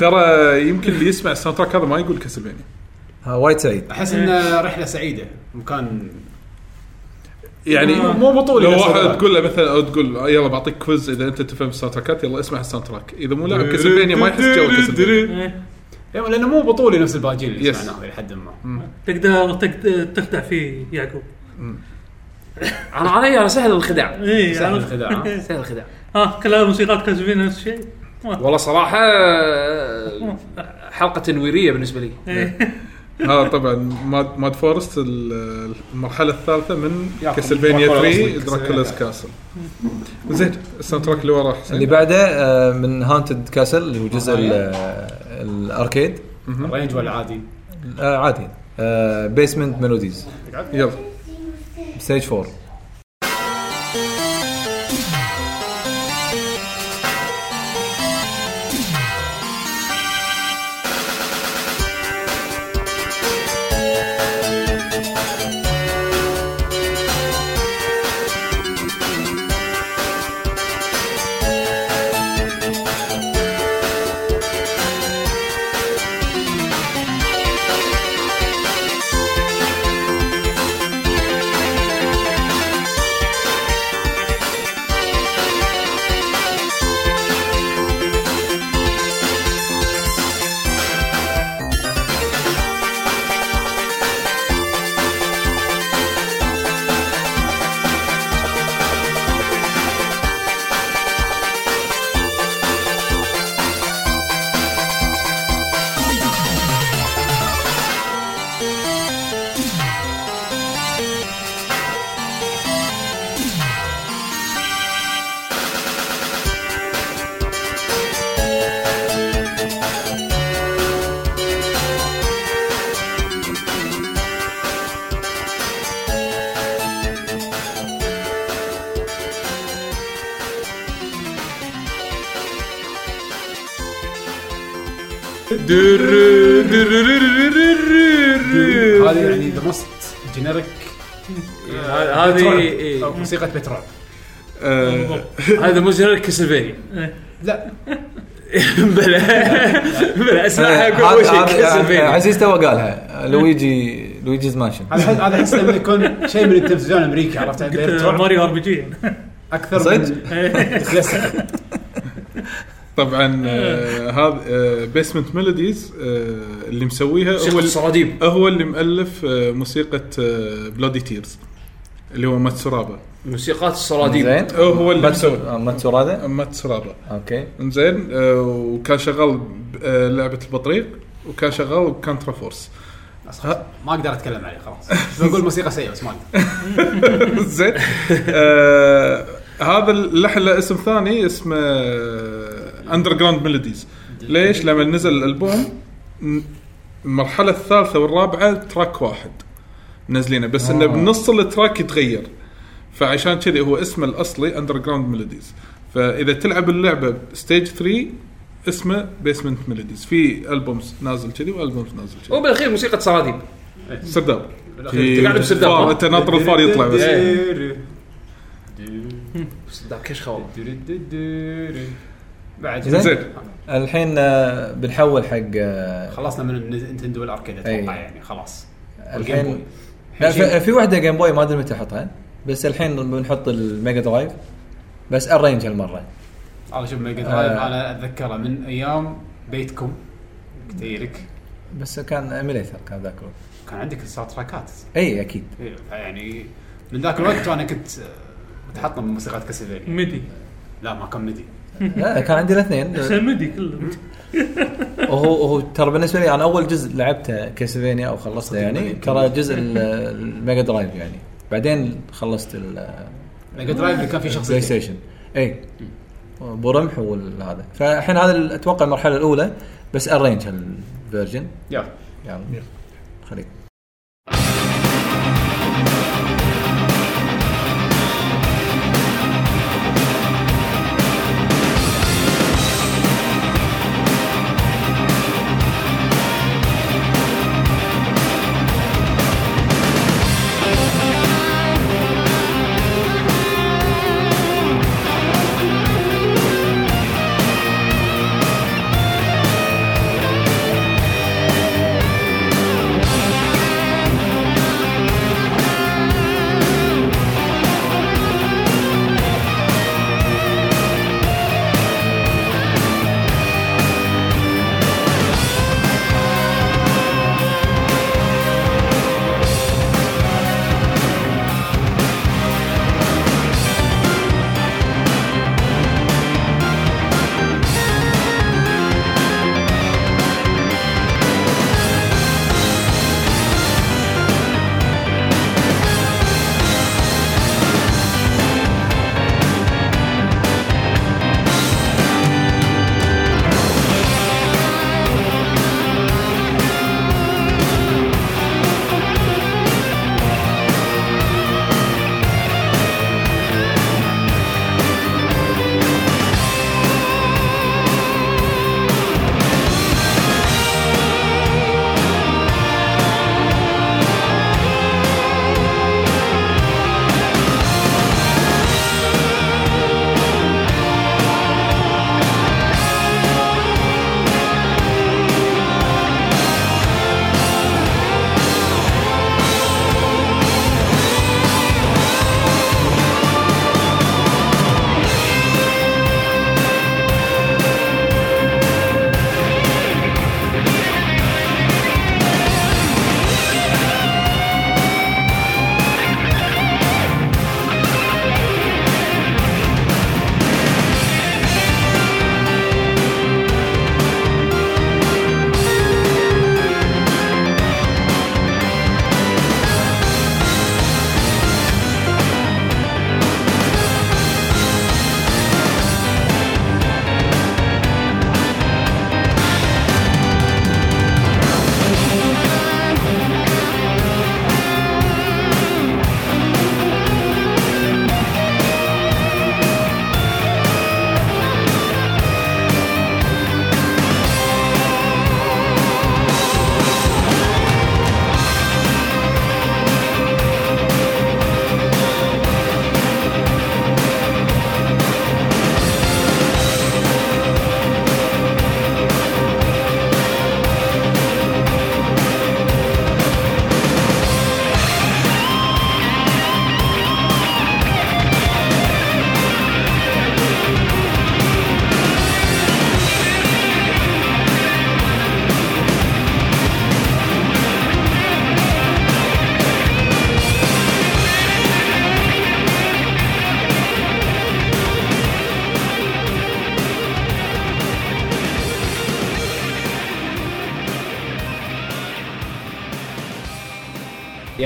ترى يمكن اللي يسمع ال soundtrack هذا ما يقول كاسلفينيا ها، وايد سعيد. أحس انه رحلة سعيدة مكان يعني مو بطولي لو بس واحد. تقول له مثلا أو تقول يلا بعطيك quiz إذا أنت تفهم ال soundtrack ات يلا اسمع ال soundtrack إذا مو لاعب كاسلفينيا ما يحس جو كاسلفينيا. إيه، لأنه مو بطولي نفس الباجين اللي يس. سمعناه إلى حد ما. تقدر تخدع فيه يعقوب. أنا أنا أنا سهل الخداع. اي [LAUGHS] سهل. الخداع. ها؟ سهل الخداع. ها كلها موسيقات كاسلفينيا نفس الشيء. والله صراحة آه، [LAUGHS] حلقة تنويرية بالنسبة لي. إيه. ها طبعا Mad Mad Forest ال- المرحلة الثالثة من كاسلفينيا دراكولا 3 أصلاً، Dracula's Castlevania. كاسل. زين ال soundtrack اللي وراه اللي بعده آه، من Haunted Castle اللي هو جزء ال- آه، ال arcade. arrange ولا عادي؟ آه، عادي. بيسمنت ميلوديز يلا. ستيج 4 هذه إيه. موسيقى بترول آه، هذا مو جنرال كاسلفينيا. لا. [LAUGHS] بلا. بلا اسمعها أقول شيء هذا- هذا- كاسلفينيا. عزيز تو قالها لويجي لويجيز مانشن. هذا هذا احس لما يكون شيء من التلفزيون الأمريكي عرفت؟ قلت بيترول ماريو ار بي جي. أكثر صدق؟ [LAUGHS] طبعا آه، هذا بيسمنت ميلوديز اللي مسويها هو الصراديب هو اللي مؤلف آه، موسيقى Bloody Tears اللي هو ماتسورابا موسيقات الصراديب. زين. هو اللي مسوي. ماتسو- ماتسورادا ماتسورابا okay. زين آه، وكان شغال آه، لعبة البطريق وكان شغال ب Contra Force. ما أقدر أتكلم عليه خلاص. بقول موسيقى سيئة بس ما أقدر. [LAUGHS] زين. آه هذا اللحن له اسم ثاني اسمه Underground Melodies ليش؟ لما نزل الألبوم المرحلة الثالثة والرابعة track واحد. منزلينه بس إنه بنص ال track يتغير. فعشان كذي هو اسمه الأصلي Underground Melodies فإذا تلعب اللعبة stage 3 اسمه Basement Melodies في albums نازل كذي و albums نازل كذي. وبالأخير موسيقى صراديب. سرداب. تلعب بسرداب،؟ انت ناطر الفار يطلع بس. لا كشخه والله بعد. زين. الحين آه، بنحول حق آه، خلصنا من النينتندو ال arcade أتوقع أي. يعني خلاص. الحين في, في واحدة جيم بوي ما أدري متى احطها بس الحين بنحط الميجا درايف بس arrange هالمرة. هذا شوف ميجا درايف آه. أنا أتذكره من أيام بيتكم كتيرك بس كان emulator كان ذاك الوقت. كان عندك ال soundtrack ات إي أكيد. يعني من ذاك الوقت وأنا كنت آه، متحطم من موسيقات كاسلفينيا MIDI. لا ما كان MIDI. لا كان عندي الاثنين. [LAUGHS] ال MIDI كله. وهو وهو ترى بالنسبة لي أنا أول جزء لعبته كاسلفينيا أو خلصته يعني ترى جزء ال- الميجا درايف يعني. بعدين خلصت ال- ميجا درايف اللي كان فيه البلاي شخصيتين. ستيشن اي أبو رمح وهذا فالحين هذا أتوقع المرحلة الأولى بس arrange هال version يلا. يلا خليك.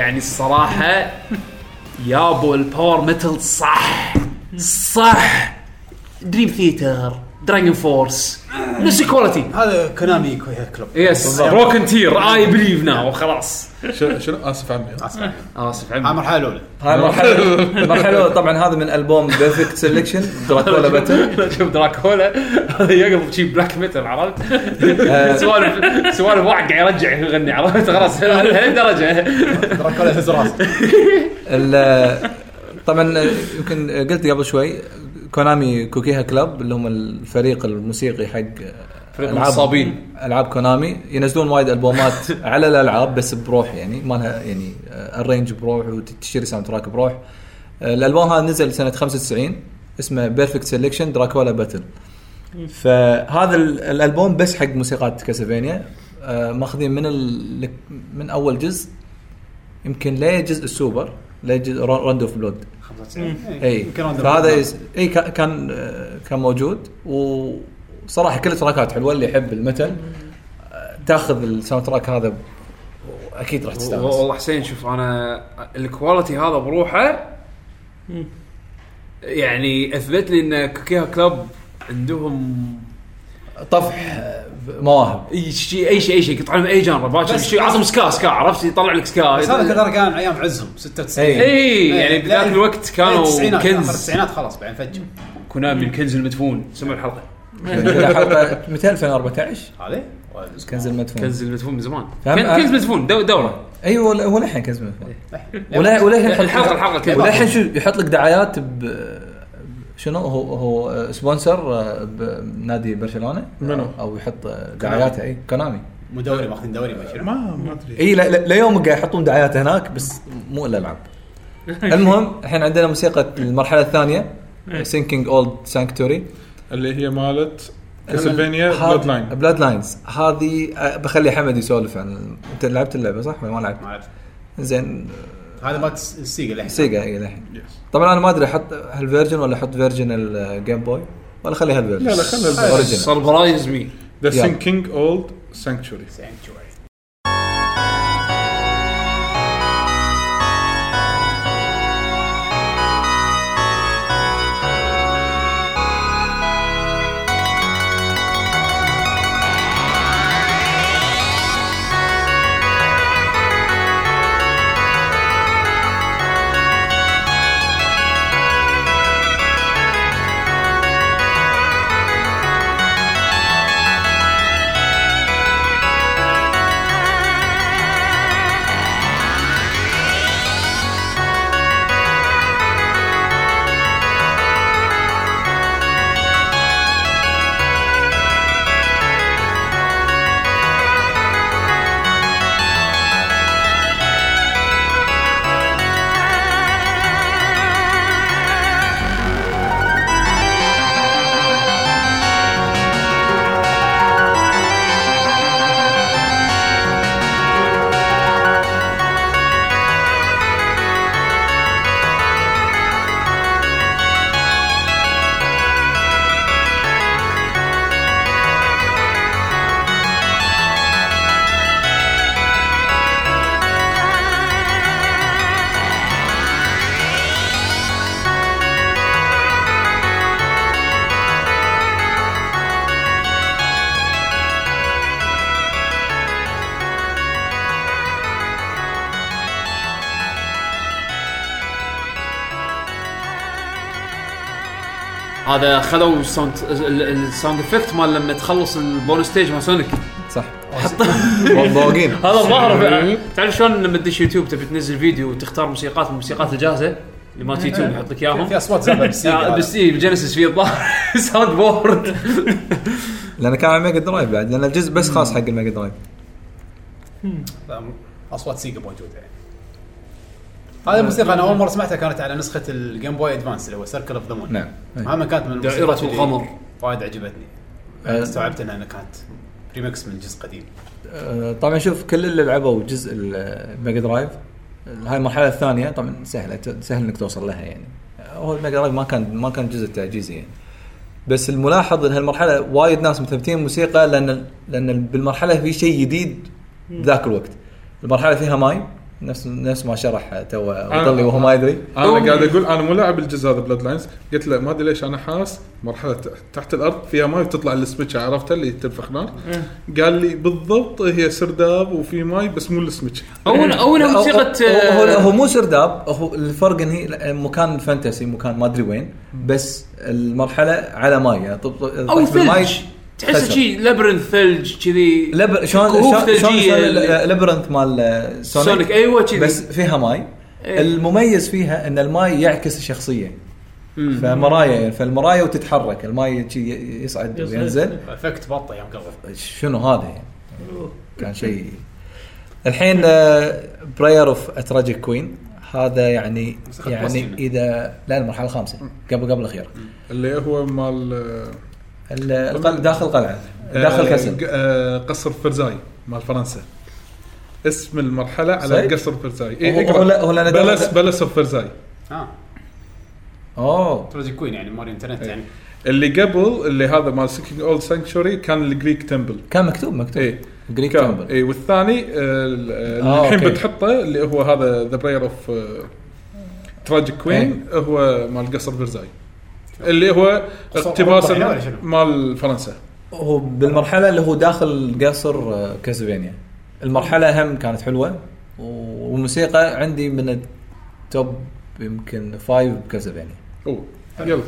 يعني الصراحة يابو الباور ميتال صح صح. دريم ثيتر دراجون فورس نفس الكواليتي هذا كونامي كلوب يس روكن تير اي بليف ناو خلاص. شنو؟ آسف عمي. آسف آسف هاي عمي المرحله الأولى. هاي المرحله [LAUGHS] المرحله طبعا هذا من ألبوم بيرفكت سelection دراكولا باتل شوف دراكولا هذا [LAUGHS] يقلب شي بلاك ميتال عرفت؟ آه. [LAUGHS] سوالف سوالف واحد قاعد يرجع يغني عرفت؟ خلاص لهالدرجه دراكولا هز راسه. ال- طبعا يمكن قلت قبل شوي كونامي Kukeiha Club اللي هم الفريق الموسيقي حق فريق النصابين. ألعاب كونامي. ينزلون وايد ألبومات [LAUGHS] على الألعاب بس بروح يعني. ما لها يعني الرينج بروح وتشتري soundtrack بروح. آه، الألبوم هذا نزل سنة 95 اسمه Perfect Selection Dracula Battle فهذا ال- الألبوم بس حق موسيقات كاسلفينيا آه، ماخذين من ال... من أول جزء يمكن ليه جزء السوبر ليه جزء Rondo of Blood 95 اي فهذا. اي كا- كان آه، كان موجود. وصراحة كل التراكات حلوة اللي يحب ال metal. آه، تاخذ ال soundtrack هذا أكيد راح تستانس. والله حسين شوف أنا ال quality هذا بروحه يعني أثبت لي إن Kukeiha Club عندهم طفح آه، مواهب. اي شيء اي شيء اي شيء. يطلع اي genre. باكر شيء. عظم ska ska عرفت؟ يطلع لك ska. بس هذا ترى كان أيام عزهم 96 إي. اي يعني بذاك لا، الوقت كانوا كنز. التسعينات خلاص بعدين فجوا كونامي الكنز المدفون. سموا الحلقة. حلقة متى 2014 هذه؟ كنز المدفون. كنز المدفون من زمان. كنز مدفون. دو- دورة. أيوه هو- هو للحين كنز المدفون ولا وللحين يحط- الحلقة- الحلقة كذا. وللحين شو يحط لك دعايات ب شنو هو هو sponsor بنادي برشلونة منو؟ أو يحط دعاياته. إي كونامي. مو دوري ماخذين دوري ما ما ما أدري. إي لا- لا- ليومك قاعد يحطون دعايات هناك بس مو الالعاب [LAUGHS] المهم الحين عندنا موسيقى المرحلة الثانية Sinking Old Sanctuary اللي هي مالت كاسلفينيا Bloodline Bloodlines هذه بخلي حمد يسولف عن أنت لعبت اللعبة صح؟ ولا ما لعبت؟ ما اعرف زين. هذا مالت السيجا الحين سيجا اي الحين طبعا أنا ما أدري أحط هال version ولا أحط version الجيم بوي ولا خلي هال version لا لا خلي ال version. original surprise me the. Sinking Old Sanctuary Sanctuary. هذا خذوا ال sound ال- ال sound effect مال لما تخلص ال bonus stage مال سونيك صح. [LAUGHS] بواقين [LAUGHS] هذا الظاهر. تعرف شلون لما تدش يوتيوب تبي تنزل فيديو وتختار موسيقات من الموسيقات الجاهزة؟ اللي مالت يوتيوب يحط لك إياهم. في أصوات هذا. بس اي ب Genesis في الظاهر. [LAUGHS] sound board لأن كان على ميجا درايف بعد لأن الجزء بس خاص حق الميجا درايف أصوات سيجا موجودة. يعني هذه الموسيقى أنا أول مرة سمعتها كانت على نسخة الجيم بوي ادفانس اللي هو Circle of the Moon نعم. هذا كانت من اللي القمر. وايد عجبتني. أه. استوعبت إنها كانت ريمكس من جزء قديم. آه، طبعا شوف كل اللي لعبوا جزء الميجا درايف هاي المرحلة الثانية طبعا سهلة سهل إنك توصل لها يعني. هو الميجا درايف ما كان ما كان جزء تعجيزي يعني. بس الملاحظ إن هالمرحلة وايد ناس مثبتين موسيقى لأن لأن بالمرحلة في شيء جديد بذاك الوقت. المرحلة فيها ماي. نفس نفس ما شرح تو وضلي وهو ما يدري. أنا قاعد أقول أنا مو لاعب الجزء هذا Bloodlines قلت له ما أدري ليش أنا حاس. مرحلة تحت الأرض. فيها ماي وتطلع السمكه عرفتها اللي تنفخ نار. قال لي بالضبط هي سرداب وفي ماي بس مو السمكه أو أو موسيقى هو, آه، مو سرداب. هو الفرق إن هي مكان fantasy مكان ما أدري وين. بس المرحلة على ماي يعني طب طب- أو ثلج. تحس خسر. شيء لبرنث ثلج كذي. لب... شلون شلون اللي- لبرنت مال آه، سونيك, سونيك أيوه كذي. بس فيها ماي. إيه. المميز فيها إن الماي يعكس الشخصية. فمرايا فالمرايا وتتحرك. الماي شي يصعد. وينزل. إفكت بطة يوم قبل. شنو هذا يعني؟ كان شيء الحين براير اوف اتراجيك كوين هذا يعني يعني. اذا لا المرحلة الخامسة. قبل قبل الاخيره اللي هو مال آه، ال- القل- داخل قلعه داخل آه، كسل ق- آه، قصر فرساي مال فرنسا. اسم المرحلة على صحيح؟ قصر فرساي. هو- اي هو لا- هو palace palace of Versailles. آه. أوه. Tragic Queen يعني ماري انطوانيت يعني. اللي قبل اللي هذا مال Sinking Old Sanctuary كان ال Greek temple كان مكتوب مكتوب. اي Greek temple اي والثاني آه، ال- آه، الحين. بتحطه اللي هو هذا The Prayer of Tragic Queen هو مال قصر فرساي. اللي هو اقتباس يعني؟ مال فرنسا. هو بالمرحلة اللي هو داخل قصر آه، كاسلفينيا المرحلة هم كانت حلوة والموسيقى عندي من ال top يمكن five بكاسلفينيا أوه يلا.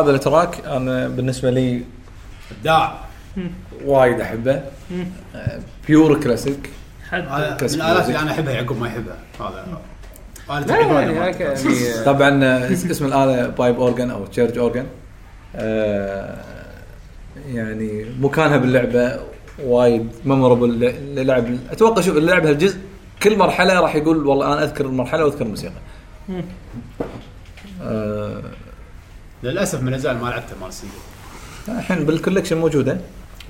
هذا ال track أنا بالنسبة لي ابداع وايد أحبه. pure classic حد. هذا من الالات. اللي أنا أحبها يعقوب ما يحبها. هذا. يعني يعني. طبعا آه، اسم الآلة pipe organ أو church organ يعني مكانها باللعبة وايد memorable للعب. أتوقع شوف اللعب هالجزء كل مرحلة راح يقول والله أنا أذكر المرحلة وأذكر الموسيقى. آه، للأسف من الاجزاء اللي ما لعبتها مال ال single الحين بال collection موجودة.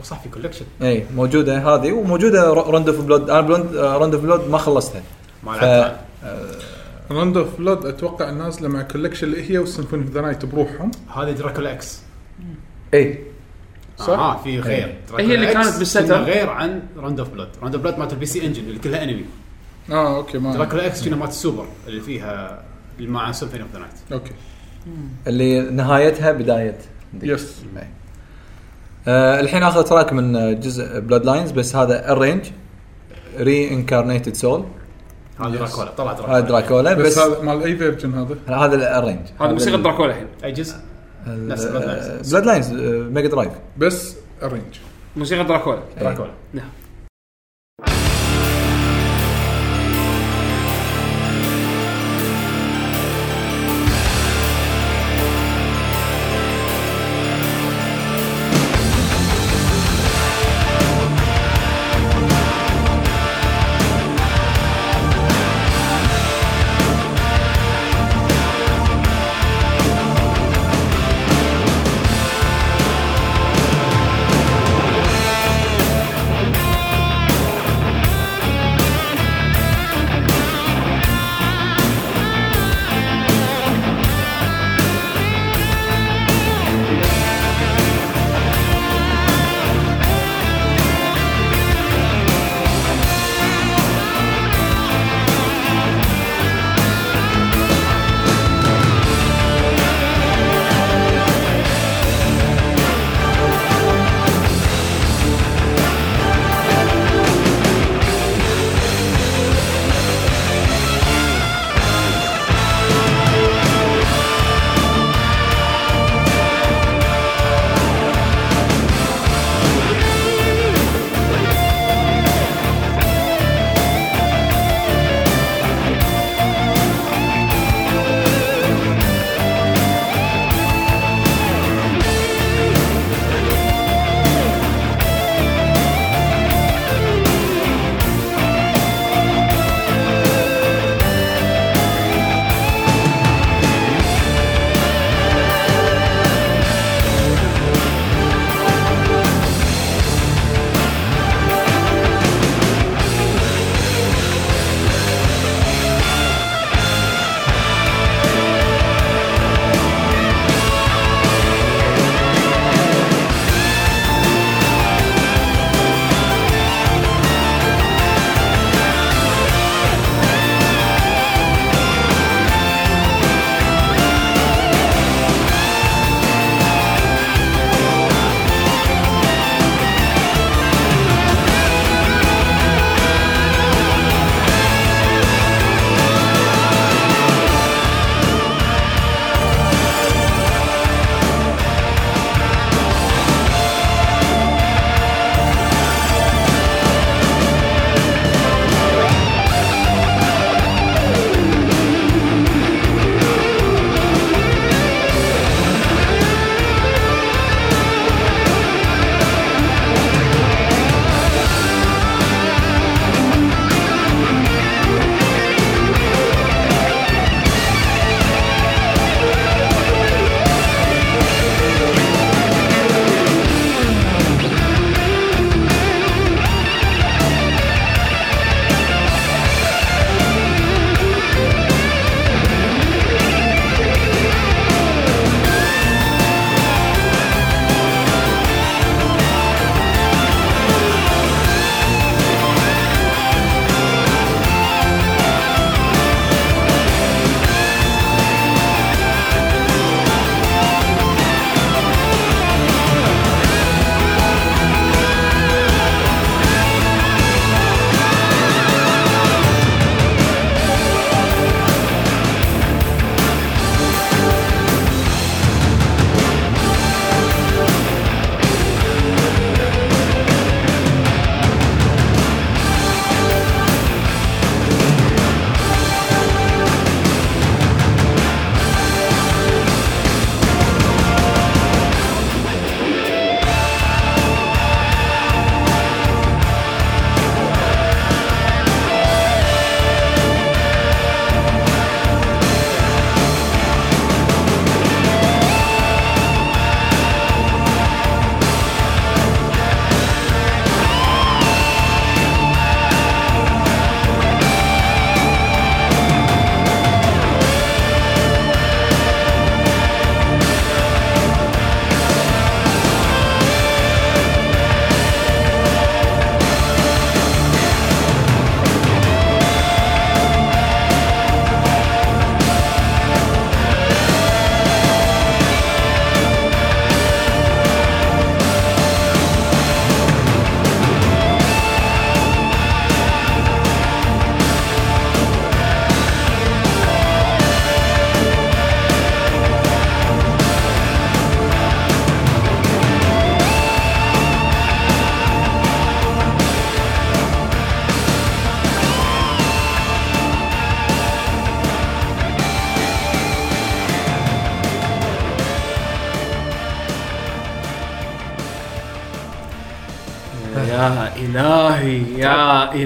وصح في collection إي موجودة هذه وموجودة Rondo of Blood أنا Blood Rondo of Blood ما خلصتها. ما ف لعبتها. Rondo of Blood أتوقع نازله مع collection اللي هي وال Symphony of the Night بروحهم. هذه Dracula X إي. صح؟ آه في غير. هي اللي كانت بالسوبر. غير عن Rondo of Blood Rondo of Blood مالت ال PC Engine اللي كلها انمي آه okay ما Dracula X كنا مالت السوبر اللي فيها اللي مع Symphony of the Night okay. اللي نهايتها بداية دي. yes. آه الحين اخذ track من آه، جزء Bloodlines بس هذا ال arrange Reincarnated Soul هذا. دراكولا طلع هذا دراكولا دراكولا بس, بس, هذا مال اي version هذا. هذا ال arrange هذا موسيقى دراكولا الحين. أي جزء؟ نفس Bloodlines. Blood lines Mega Drive بس ال arrange موسيقى دراكولا دراكولا نعم.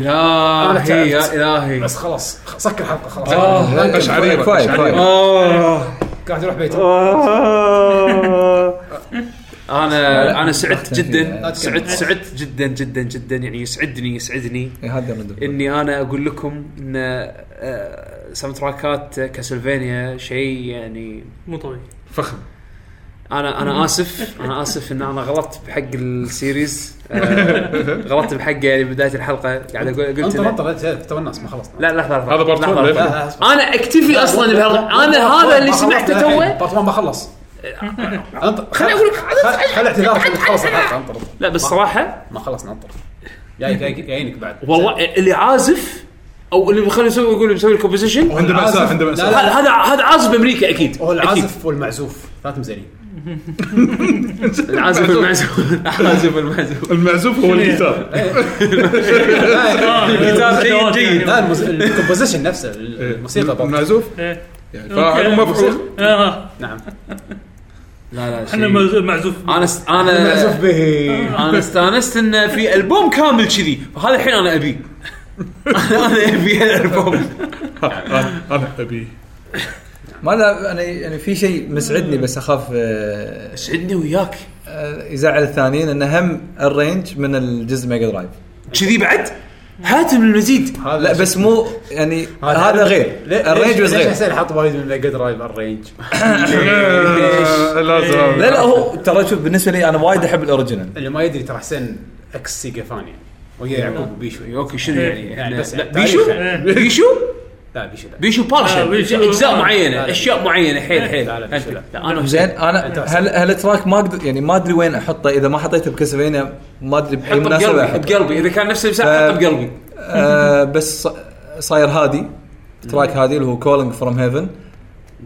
إلهي. يا إلهي بس خلاص سكر الحلقة خلاص آه، قشعريرة، كفايه. كفايه آه. قاعد يروح بيته أنا أنا سعدت. جدا سعدت سعدت جدا جدا جدا يعني يسعدني يسعدني إيه،. إني أنا أقول لكم إن آه، soundtrack ات Castlevania شيء يعني مو طبيعي فخم أنا أنا اسف أنا اسف ان أنا غلطت بحق ال series آه، غلطت بحقه يعني بدايه الحلقة قاعد أقول قلت انطر انطر تو الناس ما خلصنا لا لا لا هذا part لحظة، ون، لحظة. ليه؟ لا، لا، أنا اكتفي أصلا بهذا أنا هذا اللي سمعته توه part 1 ما خلص انطر خليني أقول لك. خل- اعتذارك تخلص الحلقة انطر انطر. لا بس صراحة ما خلصنا انطر جاي جاي جايينك بعد والله اللي عازف أو اللي خلينا نسوي يقول مسوي ال composition؟ عنده مأساة عنده لا، مأساة هذا هذا هذا عازف بأمريكا أكيد. هو أكيد. العازف والمعزوف ثلاث مزارين. [LAUGHS] العازف المعزوف. العازف المعزوف. المعزوف هو الجيتار. [LAUGHS] الجيتار جيد جيد. لا ال composition نفسه الموسيقى المعزوف. إيه. يعني فهو مفعول. آه، نعم. لا لا إحنا معزوف. أنا است... أنا معزوف به. أنا استأنست انه في ألبوم كامل كذي. فهذا الحين أنا ابيه أنا أبي الالبوم أنا أنا أبي. ما لا أنا يعني في شيء مسعدني بس أخاف آه، سعدني وياك. آه، يزعل الثانيين انه هم ال arrange من الجزء Mega Drive كذي بعد؟ هات من المزيد. لا بس مو يعني هذا غير. ال arrange بس ليش غير. حسين حط وايد من Mega Drive على ال arrange؟ [LAUGHS] لازم لا لا هو ترى شوف بالنسبة لي أنا وايد أحب ال original اللي ما يدري ترى حسين ex Sega fan يعني ويا يعقوب وبيشو. okay شنو يعني؟ يعني إحنا- بس لا، بيشو؟ يعني. بيشو؟ لا بيشو لا. بيشو آه، partial بيشو- أجزاء آه. معينة لا،. أشياء معينة. حيل حيل. لا، لا، بيشو لا. لا أنا زين أنا. هل هال track ما أقدر يعني ما أدري وين أحطه. إذا ما حطيته ب Castlevania ما أدري بأي حطه مناسبة بقلبي بقلبي. إذا كان نفس المساحه حطه بقلبي. آه بس ص- صاير هادي. ال track هادي اللي هو Calling from Heaven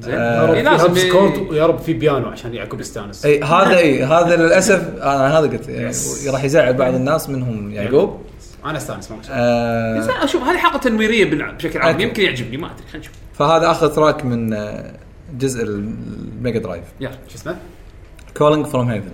زين. يا رب إيه، لازم سكورت ويا رب في بيانو عشان يعقوب يستانس. اي هذا اي هذا للأسف أنا هذا قلت يعني راح يزعل بعض الناس منهم يعقوب. أنا أستانس ما. آه أشوف هذه حلقة تنويريه بشكل عام. يمكن يعجبني ما أدري خلينا نشوف. فهذا آخر track من آه، جزء الميجا درايف يلا شو اسمه؟ كولينج فروم هيفن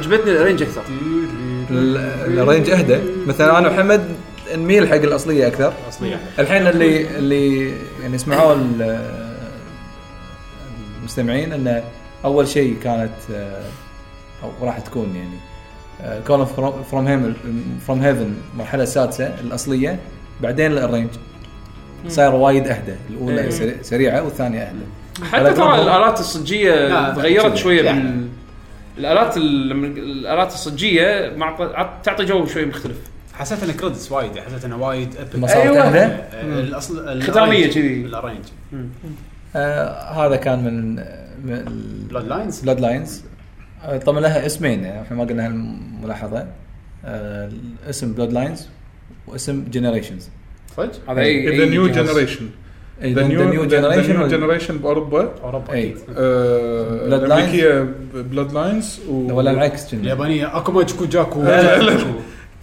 عجبتني ال arrange أكثر. ال- ال arrange أهدى. مثلا أنا وحمد نميل حق الأصلية أكثر. أصلية. الحين اللي اللي يعني سمعوه ال- المستمعين انه أول شيء كانت آه، أو راح تكون يعني Call from Heaven from Heaven المرحله السادسه الأصلية. بعدين ال arrange صاير وايد أهدى. الأولى إيه. سري- سريعة والثانية أهدى. حتى ترى الآلات الصجية تغيرت. شوية يعني. الآلات الآلات الصجية تعطي جو شوي مختلف. حسيت إن credits وايد حسيت إنه وايد أيوة. اهدى آه، الاصل ختامية ال arrange- كذي. ال arrange آه هذا كان من من Bloodlines Bloodlines طبعا لها اسمين يعني إحنا ما قلنا هالملاحظة. آه اسم Bloodlines واسم Generations صدق؟ هذا اي The New. Generation the The New Generation Generation باوروبا اوروبا. أكيد. Blood الامريكيه Bloodlines ولا العكس. اليابانيه أكو ماجيكو جاكو.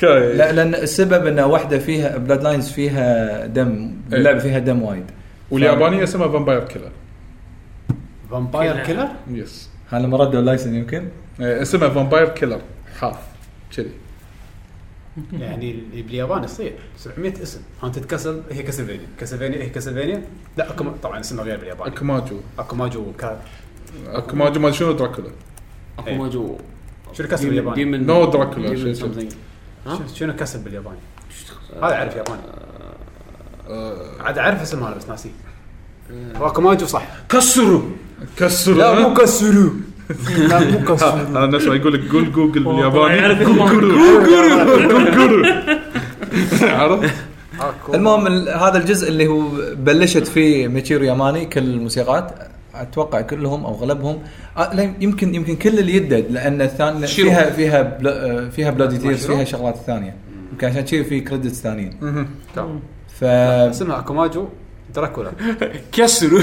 لا لأن السبب ان واحدة فيها Bloodlines فيها دم إيه. اللعبه فيها دم وايد. واليابانية اسمها Vampire Killer Vampire Killer yes هذا لما ردوا ال license يمكن؟ آه، اسمها Vampire Killer حاف كذي. [LAUGHS] يعني اللي باليابان يصير 700 اسم. هانتد كاسل هي كاسلفينيا. كاسلفينيا هي كاسلفينيا. لا أكو طبعا اسمها غير باليابان اكماجو أكو ماجو كا اكماجو ما شنو دراكولا. أكو إيه. شنو كاسل باليابان؟ ديمن نو دراكولا،؟ شنو- كاسل بالياباني؟ هذا أعرف ياباني. آه، عاد أعرف اسمها بس ناسيه اكو ماجو صح. كسروا كسر لا مو كسرو. لا مو هذا الناس يقول لك قول جوجل بالياباني اسمه. جوجل عرفت؟ المهم ال- هذا الجزء اللي هو بلشت فيه ميتشيرو ياماني كل الموسيقات أتوقع كلهم أو اغلبهم آه، لا، يمكن يمكن كل اللي يدد لأن الثاني شيرو. فيها فيها بلا آه، فيها Bloody Tears؟ فيها شغلات ثانية يمكن عشان كذي في credits ثانيين مهم. ف اسمها Akumajo Dracula كسروا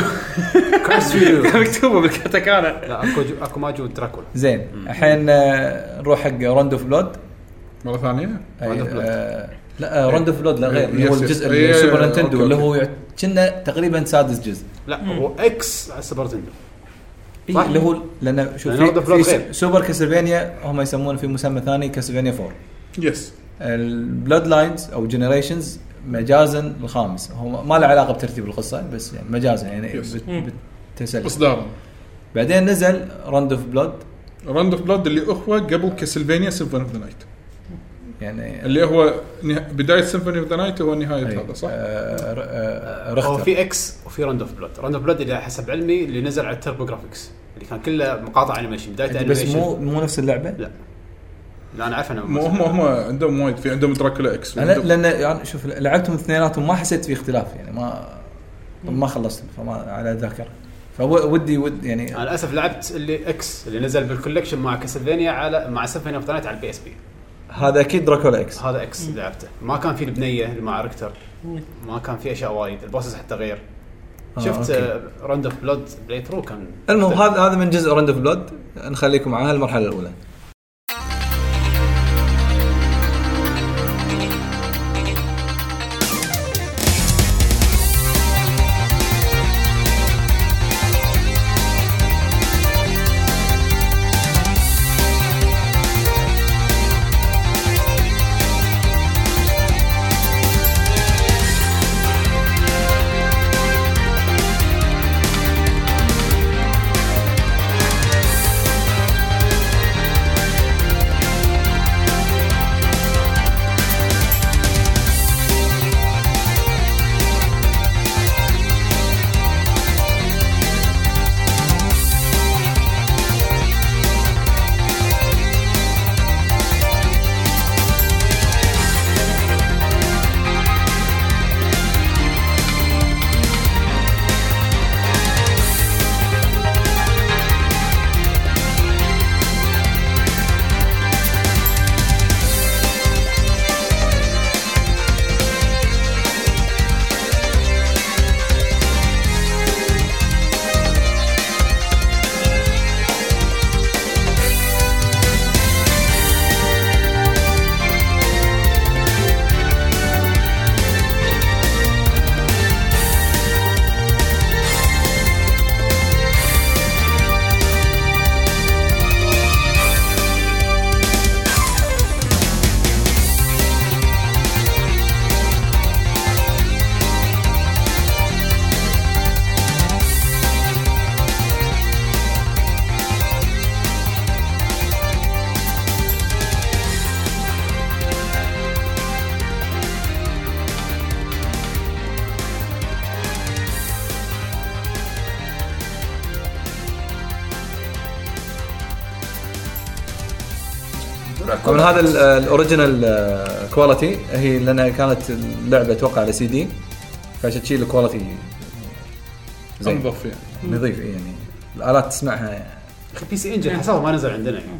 كسرو مكتوبة بالكاتاكانا. لا أكو جو- Akumajo Dracula زين. الحين آه، نروح حق Rondo of Blood مرة ثانية. آه، لا Rondo of Blood لا غير اللي هو yes، yes. الجزء إيه، اللي سوبر إيه، okay، اللي okay. هو كنا تقريبا سادس جزء. لا هو X على ال Super Nintendo إيه، صح. اللي هو لأن شوف لأن في, Rondo of Blood في غير. Super Castlevania هم يسمونه في مسمى ثاني Castlevania 4 yes ال Bloodlines أو Generations مجازا الخامس. هو ما له علاقة بترتيب القصة بس يعني مجازا يعني بالتسلسل اصدارا بعدين نزل Rondo of Blood Rondo of Blood اللي هو قبل كاسلفينيا Symphony of the Night يعني اللي هو بداية Symphony of the Night هو نهاية هذا صح؟ آه، ر- آه، هو في X وفي Rondo of Blood Rondo of Blood اللي حسب علمي اللي نزل على التربو جرافيكس اللي كان كله مقاطع animation بداية بس animation مو مو نفس اللعبة؟ لا. لا أنا عارف إنه مو هم هم عندهم وايد في عندهم دراكولا إكس. أنا لأن يعني شوف لعبتهم اثنيناتهم ما حسيت في اختلاف يعني ما ما خلصت فما على ذاكرة. فودي ود يعني أنا للأسف لعبت اللي إكس اللي نزل بالكولكشن مع كاسلفينيا على مع سيمفوني اوف على البي إس بي. هذا أكيد دراكولا إكس. هذا إكس اللي لعبته. ما كان في البنية اللي مع ريكتر ما كان في أشياء وايد. البوسز حتى غير. آه، شفت. راند اوف بلود بلاي ثرو كان المهم هذا هذا من جزء Rondo of Blood نخليكم مع هالمرحلة الأولى. هذا ال- ال original آه، quality هي لانها كانت اللعبة أتوقع على سي دي فعشان تشيل ال quality زين. أنظف يعني نظيف إيه يعني. الآلات تسمعها. أخي بي سي انجن حسابه ما نزل عندنا يعني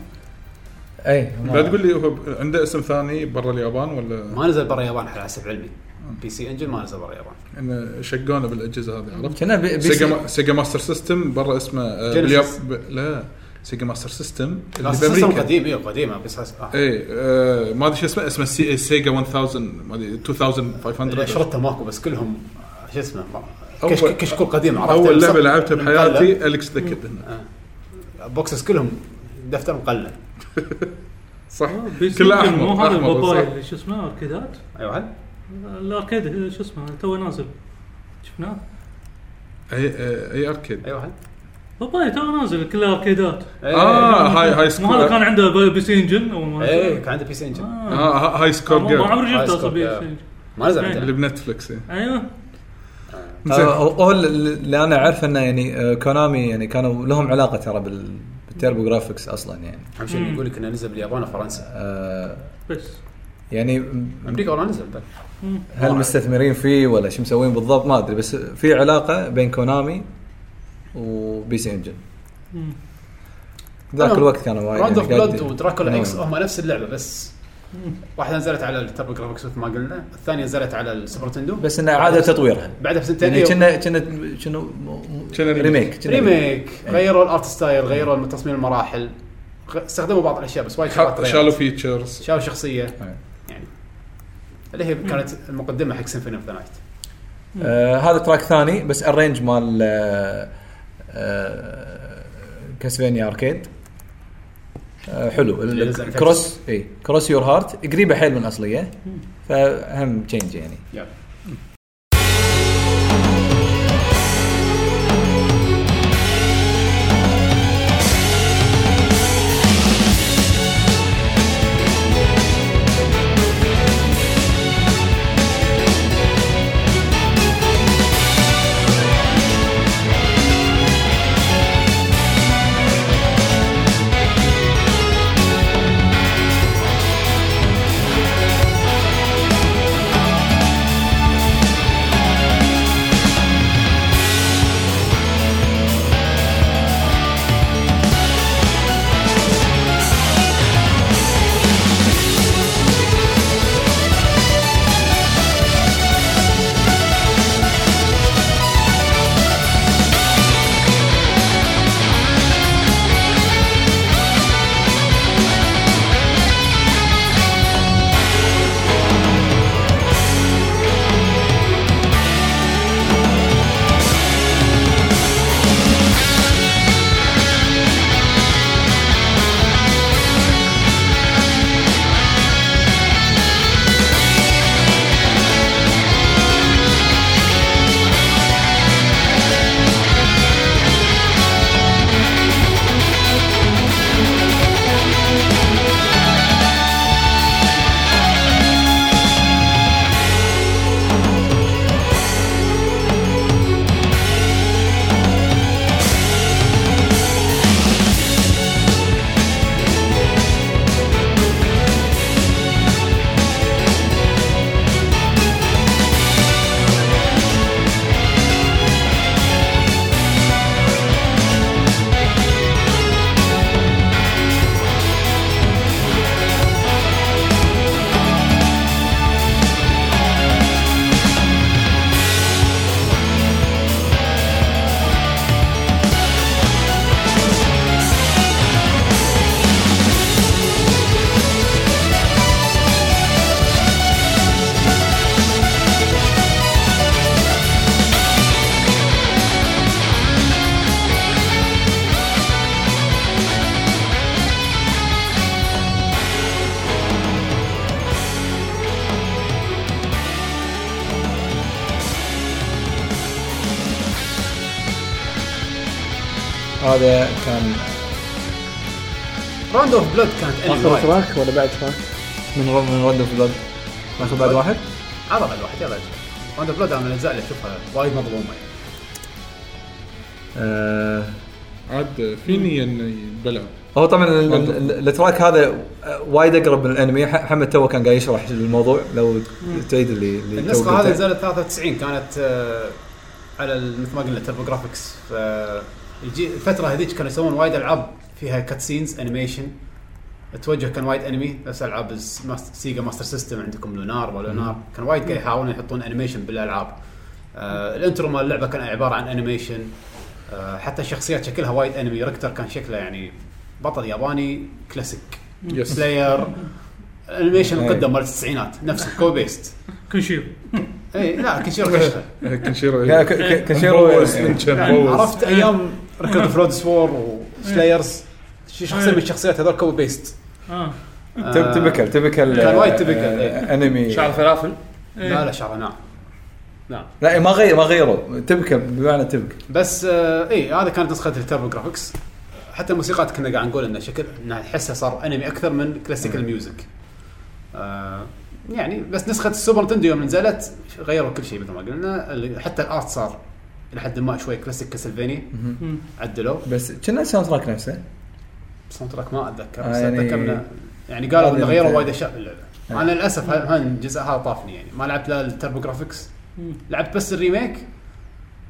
اي لا تقول لي هو عنده اسم ثاني برا اليابان ولا؟ ما نزل برا اليابان على حسب علمي. بي سي انجن ما نزل برا اليابان. انه شقونه بالأجهزة هذه عرفت؟ كنا بي- سيجا سي ما... سيجا ماستر سيستم برا اسمه آه،. بالياب... ب... لا. سيجا ماستر سيستم اللي بأمريكا. قديم إيه قديمه بس هس- آه. إيه آه ما أدري شو اسمه اسمه سي... سيجا 1000 ما أدري 2500 شرطه ماكو بس كلهم شو اسمه كشكول قديم عرفت؟ أول لعبة لعبتها. بحياتي الكس ذا كيد بوكسز كلهم دفتر مقلب [LAUGHS] صح. كله يمكن مو أحمر هذا أحمر اللي شو اسمه أركيدات؟ أيوه الأركيد شو اسمه تو نازل. شفناه؟ اي اي أركيد. أيوه موبايل تو نازل كله اركيدات آه هاي هاي مو هذا كان سكور عنده بي- سي إنجن اول ما إيه نزل. كان عنده بي سي إنجن. آه. آه هاي سكور ما عمري سكور، أصلا بي. سي إنجن. ما نزل إيه. اللي بنتفلكس إيه. أيوه. هو هو اللي أنا أعرف إنه يعني آه، كونامي يعني كانوا لهم علاقة ترى بال بالتيربو جرافيكس أصلا يعني. أهم شيء يقول لك إنه نزل باليابان وفرنسا آه بس. يعني أمريكا والله نزل بل. هل مستثمرين فيه ولا شو مسوين بالضبط؟ ما أدري. بس في علاقة بين كونامي وبي سي انجن. ذاك الوقت كانوا وايد Rondo of Blood ودراكولا X. هم نفس اللعبة بس واحدة نزلت على التربو جرافيكس مثل ما قلنا الثانية نزلت على السوبر نتندو بس انه اعاده تطويرها. بعدها بسنتين يعني إيه، كنا كنا كنا remake كنا remake غيروا ال art style غيروا تصميم المراحل. استخدموا بعض الأشياء بس وايد شغلات شالوا. features شالوا شخصية. إيه. يعني. اللي هي كانت المقدمة حق سيمفوني اوف ذا نايت آه هذا تراك ثاني بس الرينج مال آه كاسفينيا أركيد. آه حلو. ال- اللي نزل كروس اي كروس يور هارت قريبة حيل من الأصلية. فهم تشينج يعني. يلا. Rondo of Blood كانت آخر. track ولا بعد track؟ من ر- من Rondo of Blood ناخذ بعد واحد؟ عرض على الواحد يلا. Rondo of Blood أنا من الأجزاء اللي أشوفها وايد مظلومة. يعني. آه عاد في نيه انه ينبلع هو طبعا ال- ال- ال track هذا وايد أقرب من الأنمي. ح- محمد تو كان قاعد يشرح الموضوع لو تعيد اللي اللي النسخة. هذه نزلت 93 كانت آه، على مثل ما قلنا تربو جرافيكس ف يجي الفترة هذيك كانوا يسوون وايد ألعاب فيها cutscenes animation التوجه كان وايد انمي نفس العاب سيجا ماستر سيستم عندكم لونار ولونار كان وايد قاعد يحاولون يحطون animation بالألعاب. آه ال intro مال اللعبة كان عبارة عن animation آه حتى الشخصيات شكلها وايد انمي ريكتر كان شكله يعني بطل ياباني كلاسيك يس slayer ال animation. مقدم مال التسعينات. نفسه copy paste كنشيرو اي لا كنشيرو كشخه كنشيرو ك- ك- كنشيرو مبوس نينجا يعني. مبوس. عرفت أيام ريكورد فلود سوور وسلايرز شخصية من الشخصيات هذول كوبي بيست آه. تب- تبكل تبكل كان وايد آه، تبكل، آه، إيه. انمي شعر فلافل؟ لا لا شعره نعم. نعم. لا ما غير ما غيروا تبكل بمعنى تبكل بس آه اي هذا كانت نسخة التربو جرافيكس حتى الموسيقات كنا قاعد نقول إنه شكل انها تحسها صار انمي أكثر من كلاسيكال ميوزك آه يعني بس نسخة السوبر نتندو يوم نزلت غيروا كل شيء مثل ما قلنا. حتى ال art صار إلى حد ما شوي كلاسيك كاسلفينيا عدلوا. بس كنا ال soundtrack نفسه. ال soundtrack ما أتذكر بس يعني- أتذكر انه يعني قالوا هذا إنه غيروا مثل- وايد أشياء باللعبه آه. أنا للأسف ها- هذا الجزء هذا طافني يعني. ما لعبت لا التربو جرافيكس لعبت بس ال remake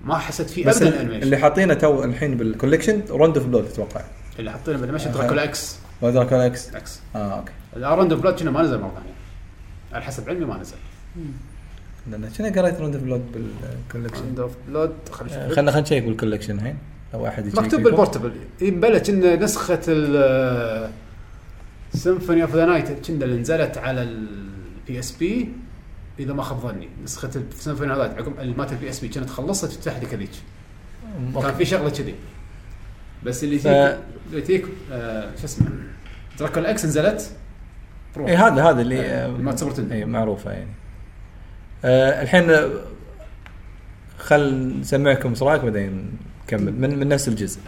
ما حسيت فيه بس ابدا ال- ال animation اللي حاطينه تو الحين بال collection Rondo of Blood أتوقع. اللي حاطينه بال animation آه. دراكولا X دراكولا X X آه okay. ال Rondo of Blood كنا ما نزل مرة ثانية. على حسب علمي ما نزل. لأن كنا قريت Rondo of Blood بال collection Rondo of Blood خلينا خلينا نشيك بال collection الحين. واحد مكتوب. بال portable. يبلش ان نسخة ال Symphony of the Night كنا اللي نزلت على البي اس بي إذا ما خاب ظني. نسخة ال Symphony of the Night عقب مالت البي اس بي كانت خلصت تفتح لك هذيك. كان في شغلة كذي. بس اللي تيك اللي تيك آه شو اسمه؟ دراكولا إكس نزلت. برو. إي هذا هذا اللي آه، ما تندو. إي معروفة يعني. آه الحين آه، خل نسمعكم إيش رأيك بعدين؟ نكمل من من نفس الجزء.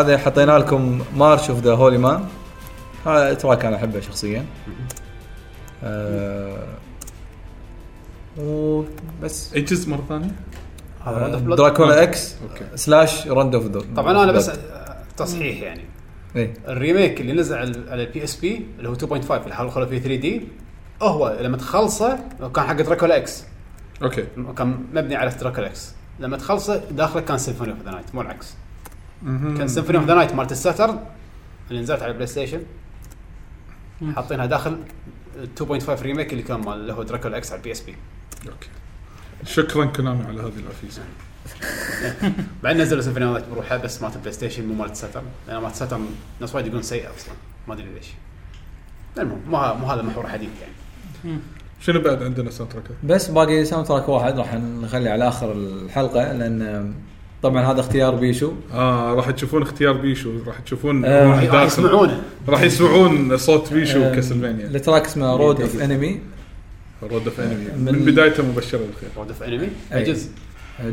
هذا حطينا لكم March of the Holy Man هذا track أنا أحبه شخصيا. آه وبس اي جزء مرة ثانية؟ دراكولا إكس slash Rondo of طبعا أنا بس تصحيح يعني. اي ال remake اللي نزل على على ال PSP اللي هو 2.5 اللي حلوا فيه 3 D هو لما تخلصه كان حق دراكولا إكس okay كان مبني على دراكولا إكس لما تخلصه داخله كان Symphony of the Night مو العكس. كان Symphony of the Night مالت الساترن اللي نزلت على البلاي ستيشن حاطينها داخل 2.5 remake اللي كان مال اللي هو دراكولا إكس على ال PSP okay. شكرا كونامي على هذه العفيسه [LAUGHS] بعدين نزلوا Symphony of the Night بروحها بس مالت البلاي ستيشن مو مالت الساترن لأن مالت الساترن ناس وايد يقولون سيئه أصلا. ما أدري ليش. المهم مو ه- مو هذا محور حديث يعني. شنو بعد عندنا ساوند تراكات؟ بس باقي ساوند تراك واحد راح نخليه على آخر الحلقة لأن طبعا هذا اختيار بيشو. آه راح تشوفون اختيار بيشو. راح تشوفون آه، راح داخل. يسمعونه راح يسمعون صوت بيشو آه، بكاسلفينيا التراك اسمه رود اوف انمي رود اوف انمي من- من بدايته مبشره بالخير. رود اوف انمي أي. جزء.